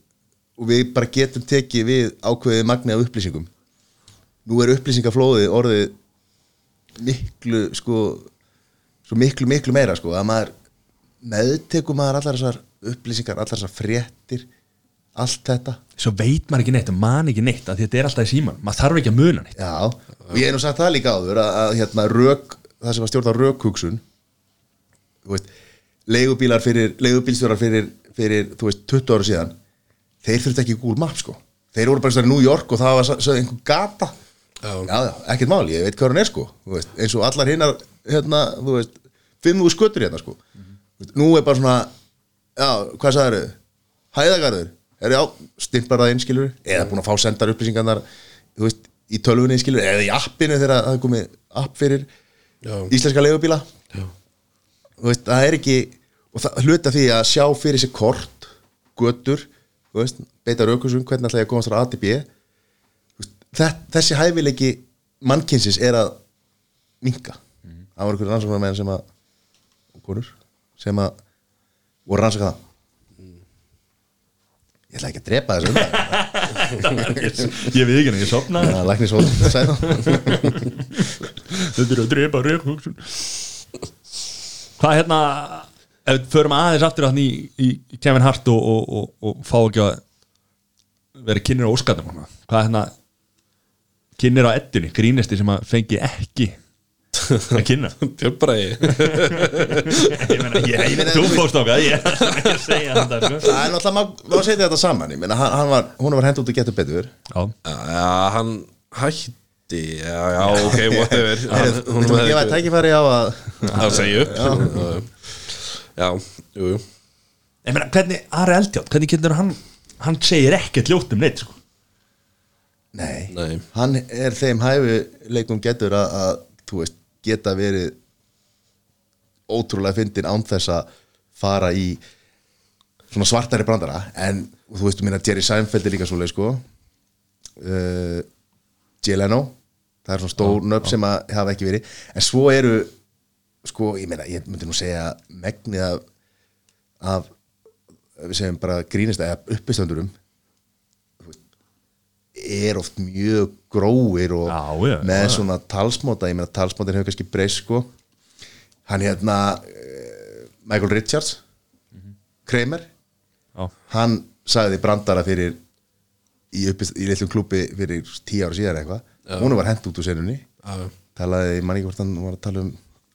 og við bara getum tekið við ákveðið magni af upplýsingum. Nú er upplýsingaflóðið orðið miklu sko, svo miklu miklu meira sko, að maður meðtekur maður allar þessar upplýsingar allar þessar fréttir allt þetta. Svo veit maður ekki neitt man ekki neitt þetta er alltaf í síman maður þarf ekki að muna neitt. Já, og ég hef nú sagt það líka áður að, að hérna, rök, það sem að stjórna rökhugsun leigubílar fyrir, leigubílstjórar fyrir, fyrir, þú veist, 20 ára síðan þeir þurfti ekki Google Maps, sko. Þeir voru bara í New York og það var svo einhver gata Já. ekkert mál, ég veit hvað hann er, sko þú veist, eins og allar hinnar, hérna, þú veist fimm úr sköttur hérna, sko Þú veist, nú er bara svona, já, hvað sagður þau? Hæðagarður, er það inn, skilur eða búin að fá sendar upplýsingarnar, þú veist í tölvunni, skilur, eða í appinu þegar það er komið app fyrir Já. íslenska leigubíla Já. Þú veist, það er ekki og það hluta því að sjá fyrir sér kort götur, þú veist beita raukusum, hvernig ætla ég að komast frá A til B Þú veist, þess, þessi hæfileiki mannkynsins er að minka það voru einhverjum rannsóknarmenn sem að og konur, sem að voru rannsaka það. Ég ætla ekki að drepa þessu umræðu. ég veit ekki en ég sopna Það sagði það. Þetta er að drepa reykhugsun hvað hérna ef við förum aðeins aftur í, í, Kevin Hart og, og, og, og fá ekki að vera kynir óskatum hana. hvað hérna kynir á eddunni, grínisti sem að fengi ekki að kynna. Björnbræði ég meina, ég, meina þú fórst okkar ég er ekki að segja þetta sko. Það er náttúrulega, maður setja þetta saman ég meina, hann, hann var, hún var hend út að geta betur. Já, Já, hann hætti Já, já, ok, whatever. Hann- Við ætlum að gefa ekki- tækifæri á að að segja upp Já, jú, jú. Ég meina, hvernig Ari Eldjátt, hvernig getur hann? Hann segir ekkert ljótt um neitt sko. Nei, Nei. hann er þeim hæfileikum getur að, að þú veist, geta verið ótrúlega fyndin án þess að fara í svona svartari brandara. En þú veist, minna Jerry Seinfeld er líka svoleið sko. Uh, Jay Leno. Það er svona stór nöfn sem að hafa ekki verið. En svo eru sko, ég meina, ég myndi nú segja megnið af, af við segjum bara grínist eða uppistöndurum er oft mjög gróir og Já, já, með já. svona talsmóta, ég meina talsmótin hefur kannski breyst sko. Hann hérna uh, Michael Richards Kramer já, hann sagði brandara fyrir í, í litlum klúbi fyrir tíu ára síðar eitthvað. Hún var hent út úr senunni. Talaði, ég man ekki hvort hann var að tala um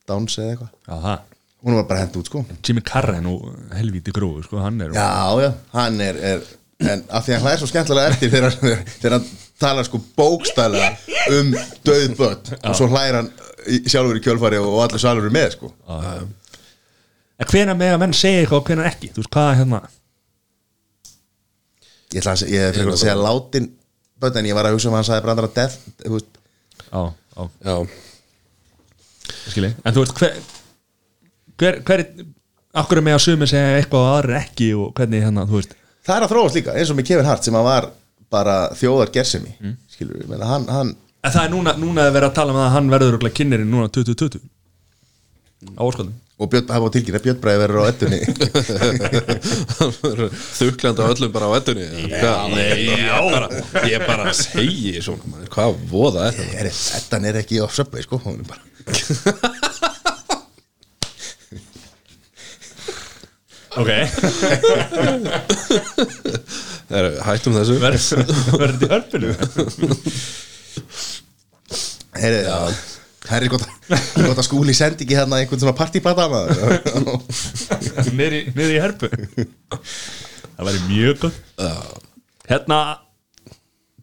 Downs eða eitthvað. Hún var bara hent út sko. Jimmy Carr er nú helvíti gróður sko, hann er já, já, hann er, er en af því að hann hlæðir svo skemmtilega eftir þegar, þegar hann talar sko bókstælega um döð börn og svo hlæðir hann í- sjálfur í kjölfari og, allir salur er með sko. En hvena með að menn segja eitthvað og hvena ekki? Þú veist hvað hérna? Ég ætla að, segja- ég er að segja látin börn en ég var að hugsa um að hann sagði brandara death þú veist, já, já, Já, skilji. En þú veist hver hver, hver akkur er með að sumi segja eitthvað og aðrir ekki og hvernig hérna, þú veist það er að þróast líka eins og með Kevin Hart sem að var bara þjóðar gersemi mm. skilur við, hann, hann en það er núna, núna að vera að tala um að hann verður örugglega kynnirinn núna 2020 á óskaldum og Björn, það var tilkynna Björn Bræði verður á ettunni þuklandi á öllum bara á ettunni Hvað? Nei, ég bara, ég bara segi svona Hvað voða þetta? er, ettan er ekki á söpvei sko hún er bara ok, Er, hættum þessu. Verður þetta í hörpunu Heyri, það er gott, að- gott að skúli sendi ekki hérna einhvern svona partipata niður í, í hörpu. Það væri mjög gott. Hérna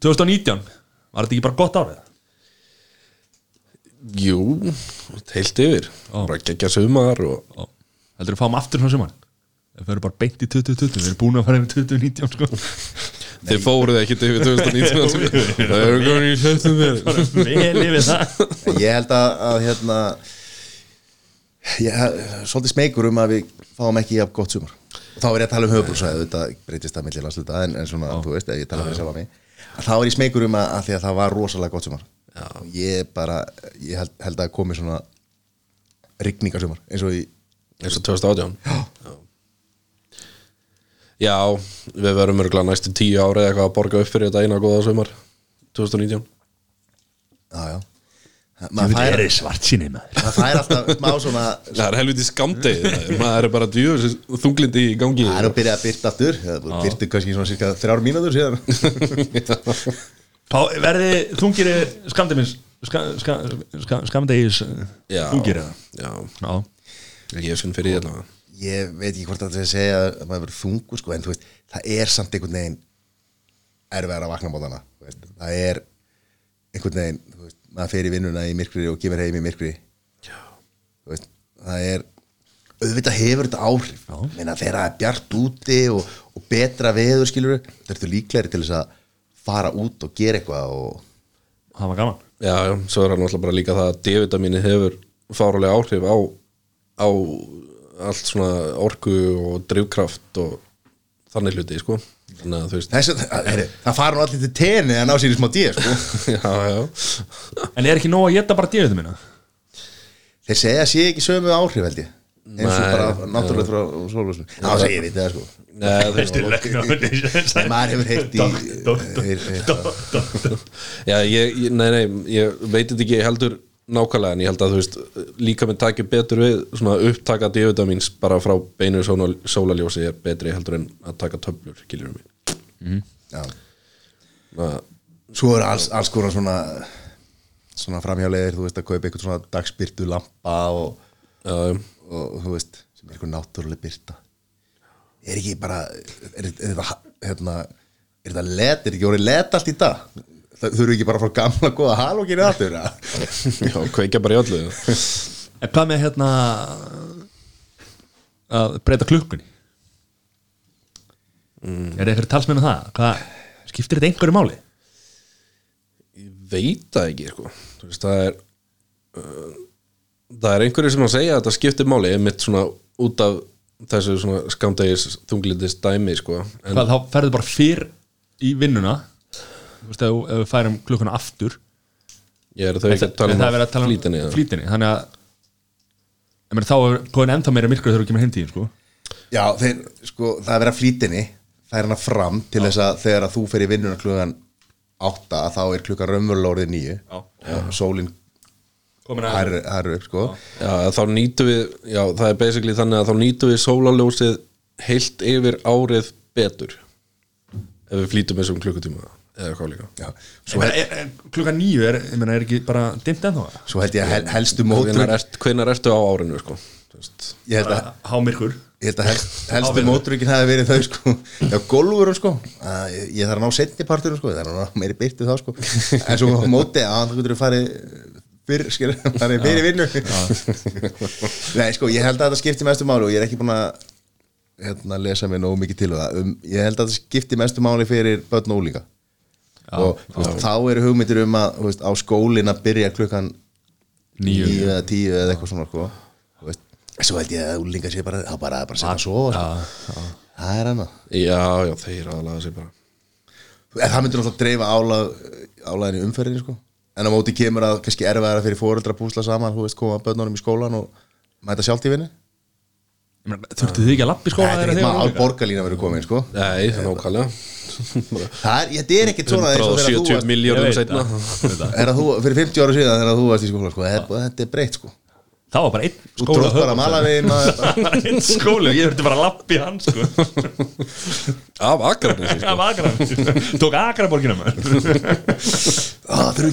2019 var þetta ekki bara gott árið? Jú, heilt yfir. Bara geggja sumar og og heldur við fáum aftur svona sumar það fyrir bara beint í 2020 við erum búin að fara yfir 2019 sko. Þið fóruð ekki yfir 2019 Það er komin í september vel yfir það. Ég held að, að hérna ég er svolítið smeykur um að við fáum ekki jafn gott sumar. Og þá er ég að tala um höfubrúsæðu þetta breytist það millir landsluta en, en svona, þú veist, ég tala um því sjálf að mig. Að þá er ég smeykur um að, að því að það var rosalega gott sumar. Já. ég bara, ég held, held að komi svona rigningasumar eins og í eins og 2018 Já. Já, við verum örgulega næstu tíu ári eða eitthvað að borga upp fyrir þetta eina góða sumar 2019 Já, já. Þú Maður veit, fær, er þið svart síni maður. maður fær alltaf smá svona Það er helviti skamdegið maður. Er bara djú þunglindi í gangi. Það er að byrja að byrta aftur. Það byrtu kannski svona cirka þrjár mínútur síðan. Pá, verði þungir skamdegis ska, ska, ska, skamdegis Já, þungir eða? já, Já, ég finn fyrir því allavega Ég veit ekki hvort það er að segja að maður verður þungur sko, en þú veist, það er samt einhvern veginn erfiðar að vakna bóðana það er einhvern veginn þú veist, maður fer í vinnuna í myrkri og kemur heim í myrkri. Þú veist, það er auðvitað hefur þetta áhrif. Meina, þegar það er bjart úti og, og betra veður skilur það ertu líklegri til þess að fara út og gera eitthvað og það var gaman. Já, já, svo er hann náttúrulega bara líka það að D-vitamini hefur fárulega áhrif á, á allt svona orku og drifkraft og þannig hluti, sko. Þannig að þú veist Þess, það, það fara nú allir til tenni að ná sér í smá díð sko. Já, já, En er ekki nóg að geta bara djöðu minna? þeir segja að sé ekki sömu áhrif held ég. Eins og bara náttúrulega frá sólvössum Já, það ég veit það sko. Maður hefur heyrt í Já, ég, ég, nei, nei, ég veit þetta ekki heldur nákvæmlega en ég held að þú veist líka með takja betur við svona upptaka D-vitamins bara frá beinu sóla, sólaljósi er betri heldur en að taka töflur, skiljur mig. Já. Það, Svo er alls, alls konar svona svona framhjáleðir, þú veist að kaupa eitthvað svona dagsbyrtu lampa og, já, og þú veist, sem er eitthvað náttúrulega byrta er ekki bara er, er þetta hérna, er þetta let, er ekki orðið let allt í dag það þurfu ekki bara frá gamla góða halókinu aftur já, kveikja bara í öllu En hvað með hérna að breyta klukkunni? Er það eitthvað talsmenn um það? Hvað, skiptir þetta einhverju máli? Ég veit það ekki, sko Þú veist, það er uh, það er einhverju sem að segja að þetta skiptir máli einmitt svona út af þessu svona skamdegis þunglindis dæmi, sko en, Hvað, þá ferðu bara fyrr í vinnuna Þú veist, ef, ef við færum klukkuna aftur ég er þau ekki að tala En um það er verið að tala um flýtinni eða? flýtinni Þannig að ég meina, þá er komin ennþá meira myrkur þegar þú kemur heimtíðin sko. Já, þeir, sko, það er verið að flýtinni það er hana fram til þess að þegar að þú fer í vinnuna klukkan átta þá er klukkan raunverulega orðið nýju Já. sólin Komin að hærri hærri upp sko Já, þá nýtum við, já, það er basically þannig að þá nýtum við sólaljósið heilt yfir árið betur ef við flýtum þessum klukkutíma eða hvað líka. Er, er, klukkan nýju er, ég meina, er ekki bara dimmt ennþá? Svo held ég að hel, helstu ert, hvenar ertu á árinu sko? Ég held að, Hámyrkur. ég held að hel, helstu mótrökin hafi verið þau sko. Já, golfurum sko. Að ég, ég þarf að ná setni parturum sko, ég þarf að ná meiri byrtu þá sko. En svo móti að þú getur farið fyrr, skil, farið fyrir vinnu. Nei sko, ég held að þetta skipti mestu máli og ég er ekki búin að hérna, lesa mig nógu mikið til um það um, ég held að þetta skipti mestu máli fyrir börn og úlinga og þá eru hugmyndir um að veist, á skólin að byrja klukkan Níu. níu eða tíu eða eitthvað svona sko. Svo held ég að úlinga sé bara þá bara, bara setja að sofa sko. það er hana Já, já, þeir aðlaga sig bara en það myndir náttúrulega dreifa álag álæðin í umferðinni sko. en á móti kemur að kannski erfiðara fyrir fóreldra að púsla saman, þú veist, koma börnunum í skólan og mæta sjálft í vinni Þurftu þið ekki að lappa í skóla það er þegar ekki þið maður voru al unglingar? borgarlína verið komin sko. Nei, það er nákvæmlega það er, er ekkert svona eins og þegar þú 170 varst, miljónum Ég veit setna fyrir 50 ára síðan þegar þú varst í skóla sko, þetta, þetta er breytt sko. Það var bara einn þú skóla trótt bara að mala við Það var einn skóli og ég þurfti bara að lappa í hann sko. Af Akranesi sko. Það var Akran Tók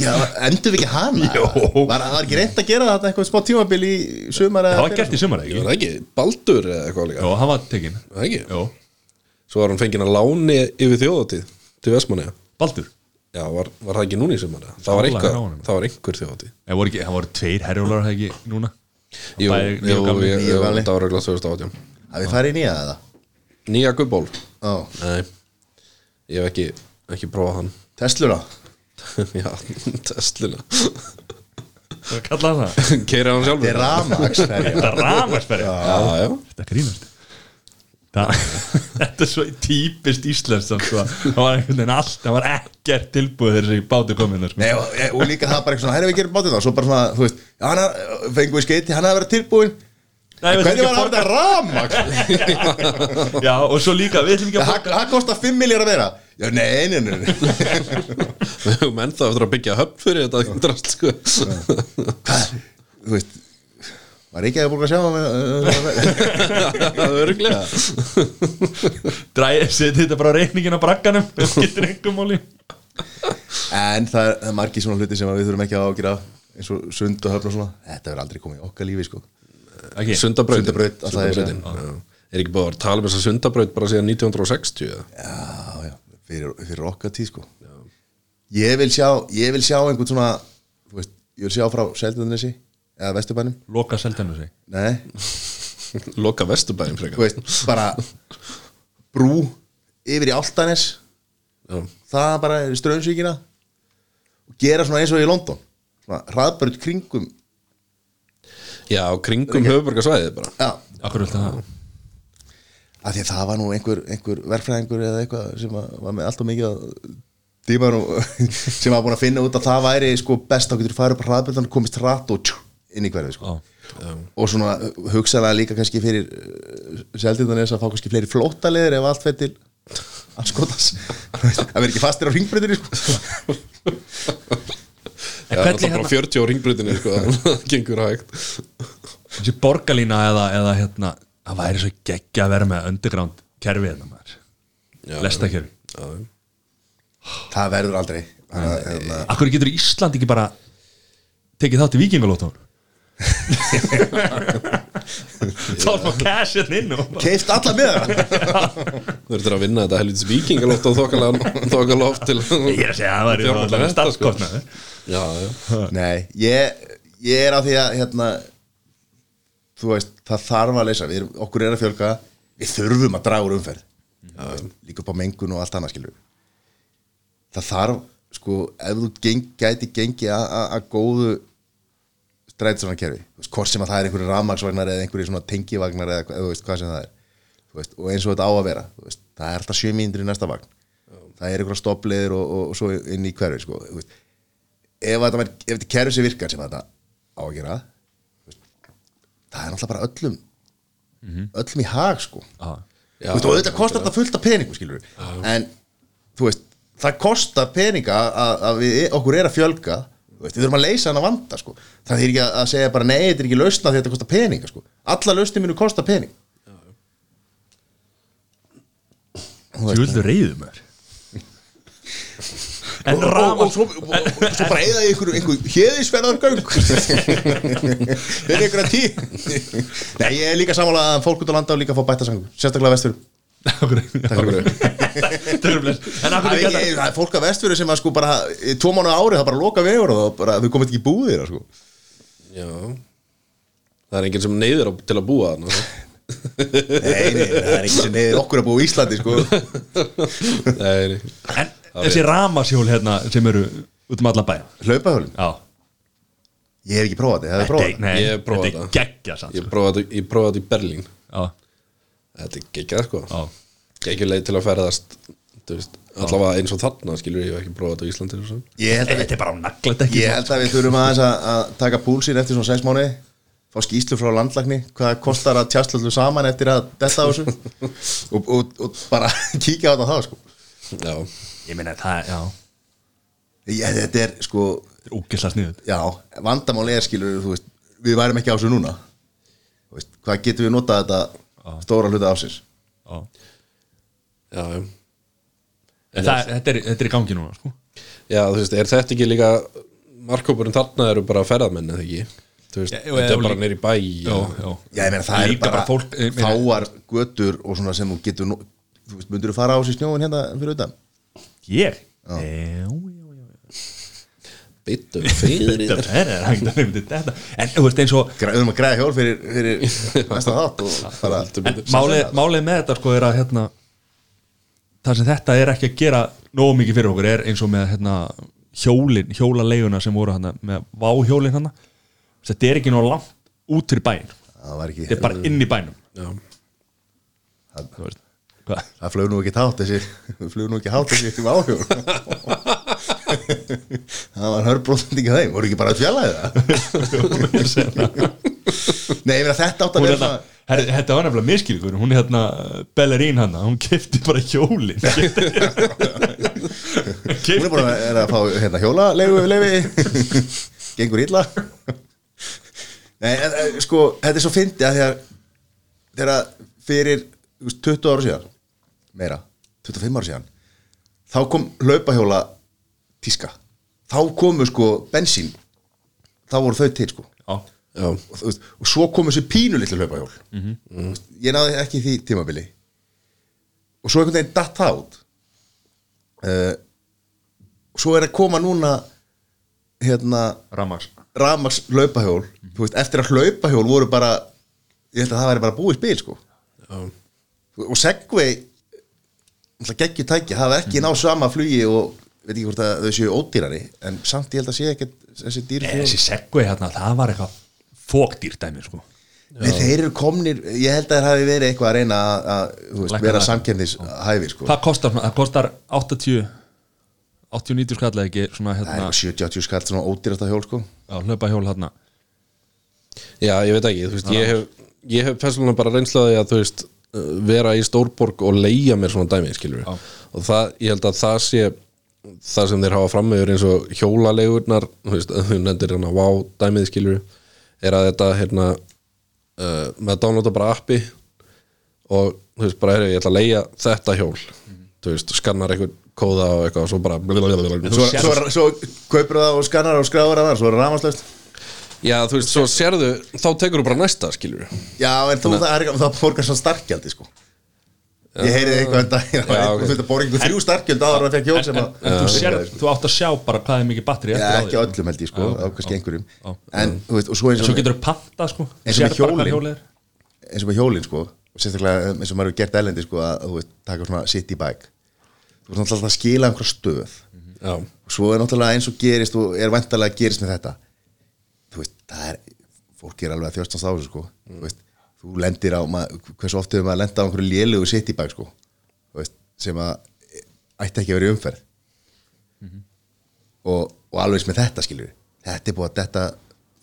að, endur við ekki hana? Jó. var, var ekki reynd að gera þetta eitthvað smá tímabil í sumar Það var gert í sumar ekki? Var það ekki, Baldur eða eitthvað líka? Jó, hann var tekinn. Var það ekki? Jó, Svo var hann fenginn að láni yfir þjóðatíð til Vestmanniða Baldur? Já, var, var það ekki núna í sumar eða? Það var það var einhver Það ekki, það voru tveir herjólar það ekki núna Jú, ég- það var auðvitað 2018 að við farið í nýja eða? Nýja gubból Ó, Nei, ég hef ekki, ekki prófað hann. Tesluna? Já, Tesluna. Hvað kallaði það? Keira hann sjálfur? Þetta er ramaksferja Þetta er já Þetta grínast. Það, þetta er svo típist íslenskt samt, sko. það var einhvern veginn allt það var ekkert tilbúið þegar þessi bátu komin sko. Nei, og, og líka það bara eitthvað svona, herri við gerum bátið þá Svo bara svona, þú veist, er- fengum við skeiti, hann hefði verið tilbúin Nei, Hvernig var ekki að þetta ramag? Já, og svo líka, við ætlum ekki að borga Það kostar 5 miljardar meira Já, nei, nei, nei, nei. Við höfum ennþá eftir að byggja höfn fyrir þetta drast sko Þú veist Var ekki að búin að sjá það? Örglega Dræði, þetta bara á reikningin á bragganum Það getur einhver máli. En það er, það er margir svona hluti sem að við þurfum ekki að ágjöra eins og sund og höfn og svona. Þetta verður aldrei komið í okkar lífi sko. Okay. Sundabraut. Já. Er ekki búið að tala um þessa sundabraut bara síðan 1960 eða? Já, já, fyrir, fyrir okkar tíð sko. Ég vil sjá, ég vil sjá einhvern svona þú veist, Ég vil sjá frá Seldundanesi eða Vesturbænum? Loka seltjarnu sig. Nei, Loka vesturbæðin þú frekar veist, bara brú yfir í Altanes Já. það bara er ströðsvíkina og gera svona eins og í London. Svona hraðbörð kringum. Já, kringum höfuborgarsvæðið bara. Já, Akkur viltu það? Af því að það var nú einhver, einhver verfræðingur eða eitthvað sem var var með alltaf mikið að díma nú sem var búin að finna út að það væri sko best að getur farið upp á hraðbörðan komist hratt og tjú, inn í hverfið sko. Já. og svona hugsaðlega líka kannski fyrir seldindanis að fá kannski fleiri flóttaleðir ef allt fyrir til anskotas það verður ekki fastir á ringbreytinni sko. En Já, hvernig það er hérna bara 40 á ringbrutinu sko, það gengur hægt. Þessi borgarlína eða, eða hérna Það væri svo geggja að vera með underground kerfi hérna maður. Já, Lestakerfi já, það verður aldrei. Að, hérna, Akkur getur Ísland ekki bara tekið þátt í vikingalóttan Þá er maður cash hérna inn keift alla með það Þú verður að vinna þetta helvitis vikingalótt og þokalóft til Ég er að segja að það bara þetta, starfskostnaður. Já, já. Nei, ég, ég er á því að hérna, þú veist, það þarf að leysa. Við erum, okkur er að fjölga. Við þurfum að draga úr umferð. Já, líka upp á mengun og allt annað skilur það þarf sko, ef þú geng, gæti gengi að góðu strætisvagnakerfi, þú veist, hvort sem að það er einhverju rafmagsvagnar eða einhverju svona tengivagnar eða, eða þú veist, hvað sem það er. Veist, og eins og þetta á að vera veist, það er alltaf sjö mínútur í næsta vagn. Það er einhverja stoppliðir og, og, og svo inn í hverfi sko, ef þetta, þetta kerfi sem virkar sem þetta á að gera það er náttúrulega bara öllum öllum í hag sko. Já. Já, og þetta kostar þetta fullt af peningum skilur en þú veist það kostar peninga að, að við, okkur er að fjölga við þurfum að leysa hann að vanda sko. það er ekki að segja bara nei, þetta er ekki lausna þetta kostar peninga sko. alla lausni munu kosta pening. Tjúldu reyðum maður En og, og, svo, bara eða í einhverju, einhverju héðisverðargöng fyrir einhverja tí nei, ég er líka samanlega að fólk út á landa og líka að fá bæta sangu sérstaklega vestur Það er, ekki ekki, það? er fólk að vestfyrir sem að sko bara tvo mánu ári það bara loka vegur og það bara, þau komið ekki í búðir sko. Já. Það er enginn sem neyðir á- til að búa þarna sko. nei, nei, það er ekki sem neyðir okkur að búa í Íslandi sko. Nei, En þessi ramasjól hérna sem eru út um alla bæja hlaupahjólin, Já. Ég hef ekki prófað þetta, ég hef prófað Þetta Nei, Ég hef prófað þetta er það. geggja samt Ég sko. prófaði þetta- ég prófaði þetta í Berlín. Já, Þetta er geggjað sko. Leið til að ferðast þú veist, Allavega eins og þarna skilur ég ekki prófað þetta á Íslandi og svona. ég held að, Þetta er bara naglætt ekki ég held að við þurfum aðeins að, að taka púlsinn eftir svona sex mánuði fá skýslu frá landlagni hvað kostar að tjastla allu saman eftir að detta á þessu? Og, og, og bara kíkja á þetta þá sko. Já, Ég meina það, já. Ég, þetta er sko já, vandamáli er skilur þú veist, við værum ekki á þessu núna. Þú veist, hvað getum við notað þetta stóra hluta ásins Já. Já, já. En það, þetta, er, þetta er í gangi núna sko. Já, þú veist, er þetta ekki líka markkópurinn þarna eru bara ferðamenn eða ekki? Þú veist, Já, já, þetta er bara neyri bæ Já, já. Já, ég meina það er bara, bara fólk- fáar götur og svona sem þú getur nú, þú veist, myndur þú fara á þessi snjóin hérna fyrir utan? Ég? Já, já, já Bittu fyrir Þetta. En þú veist eins og Græðum að græða hjól fyrir, fyrir næsta þátt En málið, málið með þetta sko er að hérna það sem þetta er ekki að gera nógu mikið fyrir okkur er eins og með hérna hjólin, hjólaleguna sem voru hérna með váhjólin hérna. Þetta er ekki nógu langt út fyrir bæin það var ekki þetta er bara inn í bænum. Já, Þú veist, hvað? það flög nú ekki tátt þessi það flög nú ekki hátt þessi eftir áhjól það var hörbróðandi ekki þeim. Voru ekki bara að fjalla það Nei, ég meina þetta átt að vera hérna, þetta var nefnilega miskilgur hún er hérna Bellerín hann hún kefti bara hjólin. Hún er bara er að fá hérna, hjóla leifu leifi Gengur illa. Nei, en, sko, þetta er svo fyndi að þegar þegar fyrir þú veist, 20 ára síðan meira, 25 ára síðan þá kom hlaupahjóla tíska. Þá komu sko bensín. Þá voru þau til sko. Já, Já, og, þú veist, og svo komu þessi pínu litlu hlaupahjól. Mm ég náði ekki því tímabili. Og svo einhvern veginn datt það út. Uh, og svo er að koma núna hérna Ramax rafmaks hlaupahjól. Þú veist, eftir að hlaupahjól voru bara ég held að það væri bara búið spil sko. Já, og Segway geggjur tæki hafa ekki náð sama flugi og veit ekki hvort að þau séu ódýrari en samt ég held að sé ekki þessi Nei, dýrfjól Þessi segway hérna, það var eitthvað fókdýrt dæmi sko Nei, þeir eru komnir, ég held að þeir hafi verið eitthvað að reyna að, að þú veist, Lækka vera það. samkendishæfi sko. Hvað kostar svona? Það kostar 80 80-90 skall eða ekki svona það er hérna, eitthvað 70-80 skall svona ódýrasta hjól sko. já, hlaupa hjól hérna já, ég veit ekki, þú veist, ég hef ég hef persónulega bara reynslaði að þú veist uh, vera í stórborg og leigja mér svona dæmi, skilur og það, ég held að það sé það sem þeir hafa frammeður eins og hjólalegurnar, þú nefndir hérna vá dæmið, skilur er að þetta, hérna uh, með að downloada bara appi og þú veist, bara, heyrðu, ég ætla að leigja þetta hjól, þú veist, skannar einhvern kóða og eitthvað og svo bara svo, svo, svo kaupur það og skannar og skráður að það svo er það rafmagnslaust. Já, þú veist, svo sérðu, þá tekur þú bara næsta, skilur já en þú, það, er, ekki- það borgar svo starkjaldi sko. Ég heyrði eitthvað en dag þú borgar einhver þrjú starkjöld áður að fekk hjól sem En, að en þú, sér, þú átt að sjá bara hvað er mikið batteri á ekki öllum held ég sko, á kannski einhverjum. En, þú veist, og svo getur þú panta sko. Eins og með hjólin. er. eins og með hjólinn sko sérstaklega eins og maður hefur gert elendi sko að þú veist, taka svona city bike. Þú veist náttúrulega að skila einhver stöð. Og svo er náttúrulega eins og gerist og er vantarlega að gerist með þetta. Þú veist, það er fólk er alveg að þjóstast á þessu sko. Þú veist, þú lendir á, hversu oft hefur maður lenda á einhverju lélugu city bike sko. Þú veist, sem að ætti ekki að vera í umferð. Og, og alveg með þetta skilur þetta er búið að þetta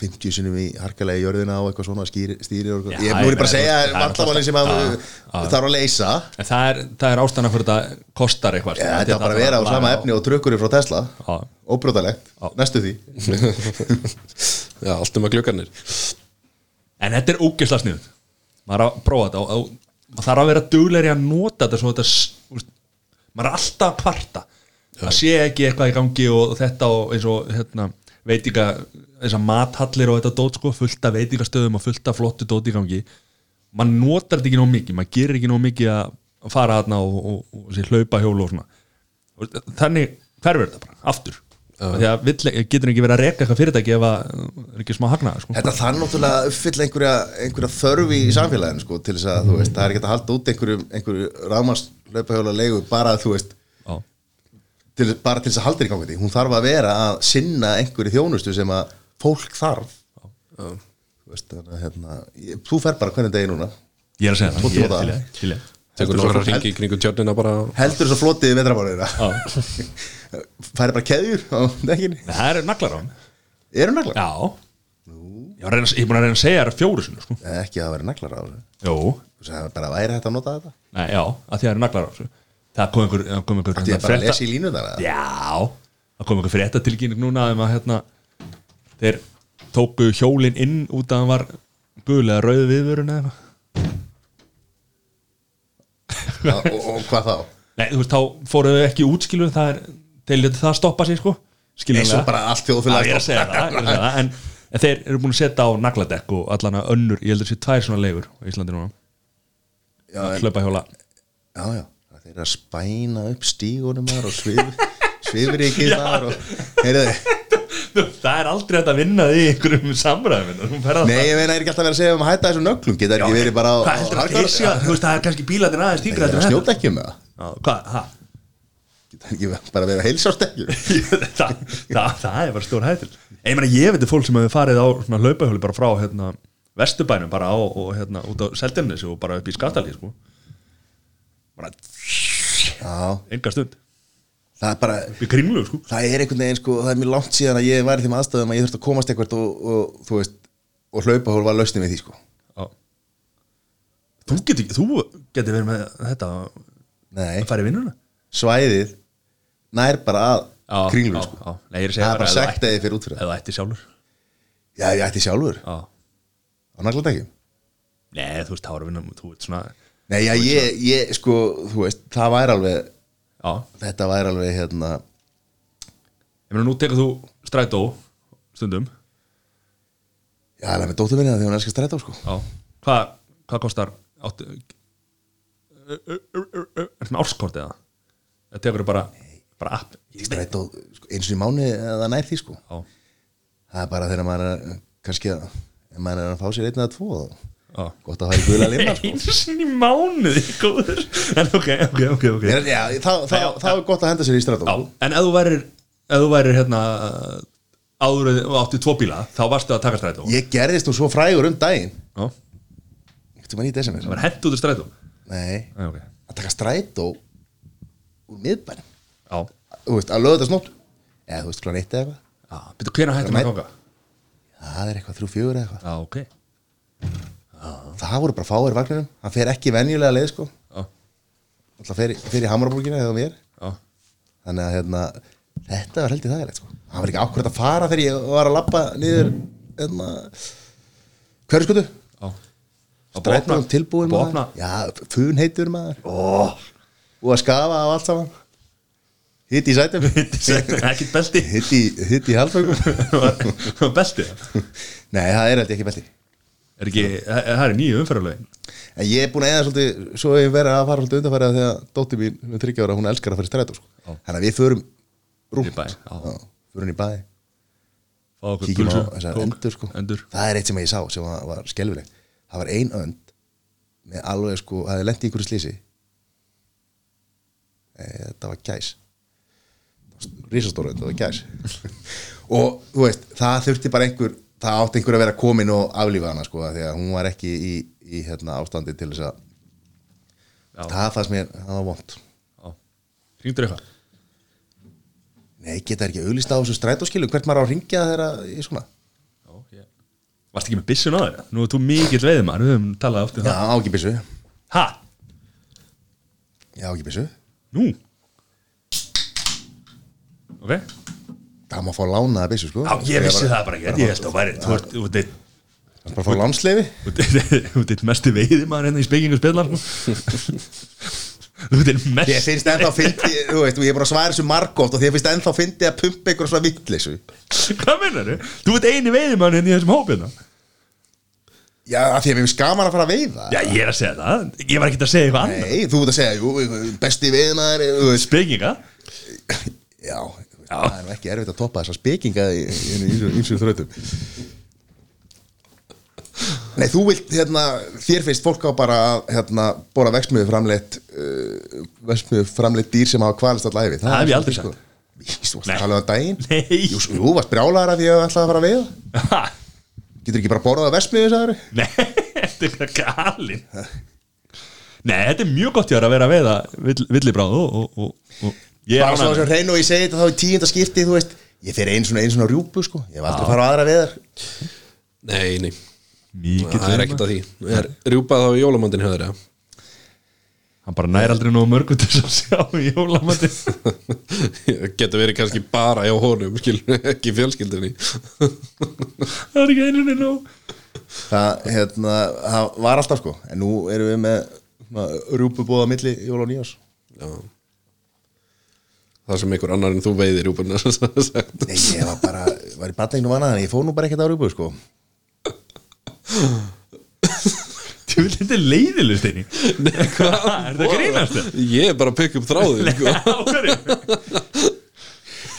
50 sinum í harkalega í jörðina og eitthvað svona skýri, stýri og eitthvað. ég ég er múið bara að segja það er vandamáli sem að já. þarf að leysa. En það er, það er ástæðan fyrir þetta kostar eitthvað Ja, sko. þetta var bara að vera á sama efni og trukkurinn frá Tesla. Já. óbrótalegt, næstu því. Já allt um að gluggarnir. En þetta er ógeðslega sniðut maður að prófa þetta og, og maður þarf að vera duglegri að nota þetta þetta úst, maður er alltaf að kvarta. Það sé ekki eitthvað í gangi og þetta og eins og hérna, veitinga þessar mathallir og þetta dót sko fullt af veitingastöðum og fullt af flottu dót í gangi. Maður notar þetta ekki nóg mikið maður gerir ekki nóg mikið að fara þarna og, og, og, og hlaupa hjólu og svona. Og þannig hverfur þetta bara, aftur því að vill, getur ekki verið að reka eitthvað fyrirtæki ef að er ekki smá hagnaði sko. Þetta þarf náttúrulega að uppfylla einhverja, einhverja þörfi í samfélaginu sko, til þess að þú veist, það er ekki að halda út einhverju, einhverju rámaslöpahjóla leigu bara veist, Já. til, bara til þess að halda í gangi því. Hún þarf að vera að sinna einhverju þjónustu sem að fólk þarf. Þú veist, hérna, ég, þú fer bara hvernig degi núna. Ég er að segja Tvo það, er Heldur þess að flotið í vetrabárið Já. Færi bara keðjur á dekkinni. Það eru naglar á hann Eru naglar? Já Ég að er búin að reyna að segja þér fjóru sinni sko. Nei, Ekki að það veri naglar á sagði bara væri hægt að nota þetta. Nei, já, að því það eru naglar á þessu Það kom einhver, það kom einhver Þetta er hérna, bara að lesa í línu þar. Já, það kom einhver frétta tilkynning núna um að hérna þeir tóku hjólin inn út að hann var gul eða rauð viðvörun eða og, og hvað þá? Nei, þú veist, þá fóruðu ekki útskilu það er, þeir letu það stoppa sig sko. Eins og bara allt þjóðfélag Já, ég er að segja það, ég er að segja það. En, en þeir eru búin að setja á nagladekk og allan að önnur, ég heldur þessi tvær svona leigur á Íslandi núna, Já, að hlaupa hjóla já, já, þeir eru að spæna upp stígunum og svif, svifrikið þar og, heyrðu, Það er aldrei hægt að vinna því í einhverjum samræðum að nei, ég meina, er ekki alltaf verið að segja um að hætta þessu nöglum, geta ekki verið bara á, að að, þú veist, það er kannski bílarnir aðeins Það tíkra er að snjóta ekki með það, Já, Hvað, ha? geta ekki bara verið að heilsástekkjum það, það, það er bara stór hættil ég meina ég veit fólk sem hefur farið á svona hlaupahjóli bara frá hérna, vesturbænum bara á og hérna út á Seldjarnesi og bara upp í Skatalí sko. bara enga stund. Það er bara, kringlu sko. það er einhvern veginn sko, það er mjög langt síðan að ég væri í þeim aðstöðum að ég þurfti að komast eitthvað og, og og hlaupahól var lausnin við því sko. Þú getur getur verið með þetta Nei, að fara í vinnuna? Svæðið nær bara að kringlum já, sko er Það er bara að þið fyrir út fyrir það Ef það ætti sjálfur Já, ég ætti sjálfur, naglat ekki Nei, þú veist, þá er vinna Þú veit svona Nei, já, ég, ég, sko, þú veist, það væri alveg Já, Þetta væri alveg, hérna ég meina nú tekur þú strætó stundum Já, alveg með dóttur minni það því hún elskar strætó, sko hvað, hvað kostar áttu Er það með árskort eða? Það tekur bara bara app. Strætó, eins og í mánu eða nær því, sko. Já, Það er bara þegar maður er, kannski að maður er að fá sér einn eða tvo já. gott að fara í guðla limna, sko. Einu sinni í mánuði, góður. En ok, ok, ok, ok. Ég er- Já, þá, þá, þá er gott að henda sér í strætó en ef þú værir ef þú værir hérna áður og átti tvo bíla, þá varstu að taka strætó Ég gerðist nú svo frægur um daginn. Þetta var í desember það var hent út í strætó Nei, Já, ok. Að taka strætó úr miðbæn Já, Þú veist, að löða þetta snótt Eða þú veist, klán eitt eða eitthvað. Já, byrju, hvenær hættum að ganga? Það er eitthvað, þrjú, fjögur eða eitthvað. Já, ok. Það voru bara fáir vagninum. Hann fer ekki venjulega leið, sko. Já, Það fer, fer í Hamrabúrgina eða mér. Já, Þannig að, hérna, þetta var heldur þægilegt, sko. Það var ekki ákvörð að fara þegar ég var að labba niður hérna, Hverju skutu? já Og Strætóum tilbúin maður. Já, fun heitur maður. Oh. Og að skafa á allt saman Hitt í sætum. Ekkert belti. Hitt í, var belti Nei, það er ég ekki belti Er ekki, það er nýju umferðarlögin. En ég er búin að eða svolítið Svo hef ég verið að fara svolítið undanfærið Þegar dóttir mín, við þryggja ára, hún elskar að fara í strætó sko. Þannig að við förum já. Förum í bæ. Kíkjum á þessar endur sko. Endur. Það er eitt sem ég sá sem var, skelfilegt. Það var ein önd Með alveg sko, það hefði lent í ykkur slísi e, Þetta var gæs Rísastóra, þetta var gæs Og þú veist, það þurfti bara einhver Það átti einhver að vera komin og aflífa hana sko, Því að hún var ekki í, í hérna, ástandi til þess að Já. Það fannst mér, það var vond Hringdur eitthvað? Nei, geta ekki auglist á þessu strætóskilu Hvert maður á að ringja þeirra í svona? Já, ég Varst ekki með byssun á þér? Nú er þú mikill veiðmaður, við höfum talað oft um Já, það. ágibissu Ha? Já, ágibissu Nú? Ok. Það má fá lánaða byssu sko. Já, ég vissi það bara ekki. Ég held að væri Þú ert- þú ert Það er bara að fá lánsleifi þú ert- þú ert mestu veiðimaður hérna í spekingu spillar sko. Þú ert einn Ég finnst ennþá fyndi, þú veist, ég er bara að svara þessu margótt og því ég finnst ennþá fyndi að pumpa einhver svona vittleysu Hvað mennar þú? Þú ert eini veiðimaður hérna í þessum hópina Já, af því að við erum skaman að fara að veiða. Já, ég er að segja það. Ég var ekki að segja eitthvað annað. Nei, þú ert að segja, jú, besti veiðmaður. Spekinga? Já, það er ekki erfitt að toppa þessa spekinga í eins og þrautum Nei, þú vilt, hérna, þér finnst fólk á bara að, hérna, bóra vexmiðu framleitt uh, vexmiðu framleitt dýr sem hafa kvalist all æfi Það hef ég aldrei sagt. Þú varst að tala um daginn þú varst brjálæðar að því að ætlaði að fara Ha? Getur ekki bara að vexmiðu, sagður Nei, þetta er eitthvað galinn Nei, þetta er mjög gott að vera að veiða vill, villibráð og, og, og, og er Bara svo sem hrein og ég segi þetta þá í tíunda skipti, þú veist. Ég fer einu svona, einu svona rjúpu, sko. Ég hef aldrei farið á aðra veiðar. Nei, nei, Mikill það er ekkert að því. Er rjúpað á jólamandin höður eða? Hann bara nær aldrei nógu mörgum til þess að sjá í jólamandi Getur verið kannski bara hjá honum skilur, ekki fjölskyldunni. Það er ekki einu nú Það, hérna, það var alltaf, sko. En nú erum við með svona, rjúpubóða milli jól og nýjás Já Það sem einhver annar en þú veiðir rjúpuna Nei, ég var bara, var í badlegnum annað En ég fór nú bara ekkert á rjúpu, sko. Þú vil þetta er leiðileg steini. Hvað? Er það grínast? Þér? Ég er bara að pikka upp þráðin sko.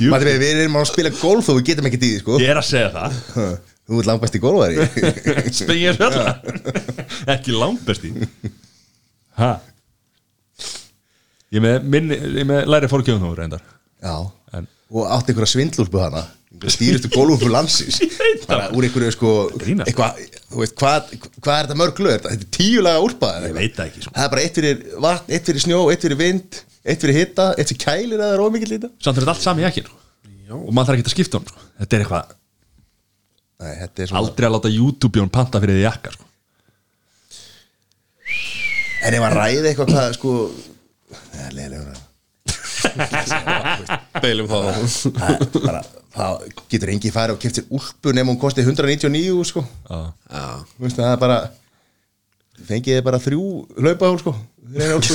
Á? Matti, við, við erum að spila golf og við getum ekki tíði, sko. Ég er að segja það. Þú ert langt besti golfari. Spengið spjalla Ekki langbesti. Ha? Ég er með, minni, ég er með læri fórkjöfum nú reyndar. Já, En og átti einhverja svindlúlpu hana stýristu golfúlpu landsins. Bara úr einhverju sko eitthvað, þú veist, hvað, hvað er þetta mörg lög? Þetta er tíu laga úlpa eða Ég veit það ekki, sko. það er bara eitt fyrir vatn, eitt fyrir snjó, eitt fyrir vind eitt fyrir hitta, eitt fyrir kælir eða rómikill líta Samt er þetta allt sami jakkin Og maður þarf ekki að skipta hún sko. Þetta er eitthvað Nei, þetta er svona Aldrei að láta YouTube-jón panta fyrir því jakka sko. En ef að ræði eitthvað hvað sko Það er leiðilega Beilum það það, bara, það getur engi farið og sér úlpu nefn hún kosti 199 sko. Já. Já, Þú veist, það er bara fengið þið bara þrjú hlaupahól sko. Úlpu.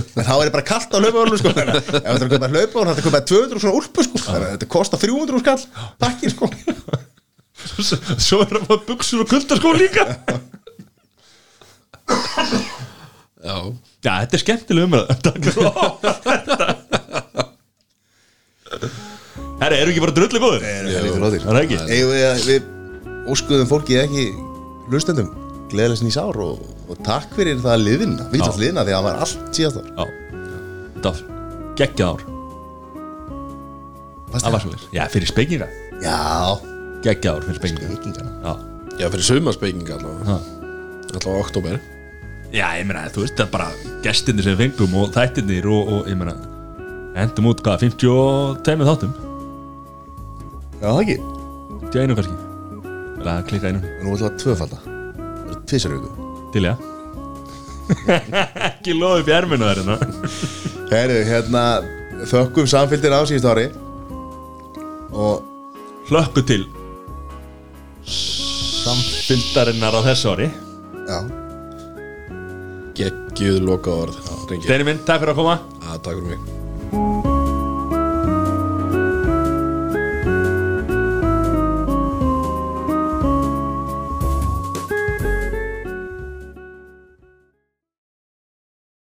en þá er það bara kalt á hlaupahólum sko. Þannig að ef þetta er að köpa hlaupahól þá er þetta að köpa 200 svona úlpu sko. Þannig að þetta kostar 300 skall pakki sko. Svo- Svo er það að buksur og kuldaskó líka. Já Já, þetta er skemmtileg umræð Takk. Fyrir Herra, eru ekki bara drullu góður? Það er lítið lóðir Er það ekki? Eigum við, að- við óskuðum fólki ekki hlustendum gleðilegs nýs ár og, og takk fyrir það liðina, vitast liðina því að það var allt síðast ár. Já. Þetta var geggjað ár. Það var svo Já, fyrir spekinga. Já, Geggjað ár fyrir spekinga. Já. Já, fyrir sumarspekinga allavega. Allavega oktober Já, ég meina, þú veist, það er bara gestinni sem fengum og þættirnir og, og ég meina endum út hvað, 52 þáttum? Já, það ekki. Til einu kannski. Eða klikka einu Og nú ætlum við að tvöfalda. Það er tvisar ykkur til já. Ekki loði upp í erminu þær hérna. Herru, hérna Þökkum samfélgin á síðust ári. Og hlökku til samfylgdarinnar á þessu ári. Já, Geggjuð loka orð Steini minn, takk fyrir að koma. Takk fyrir mig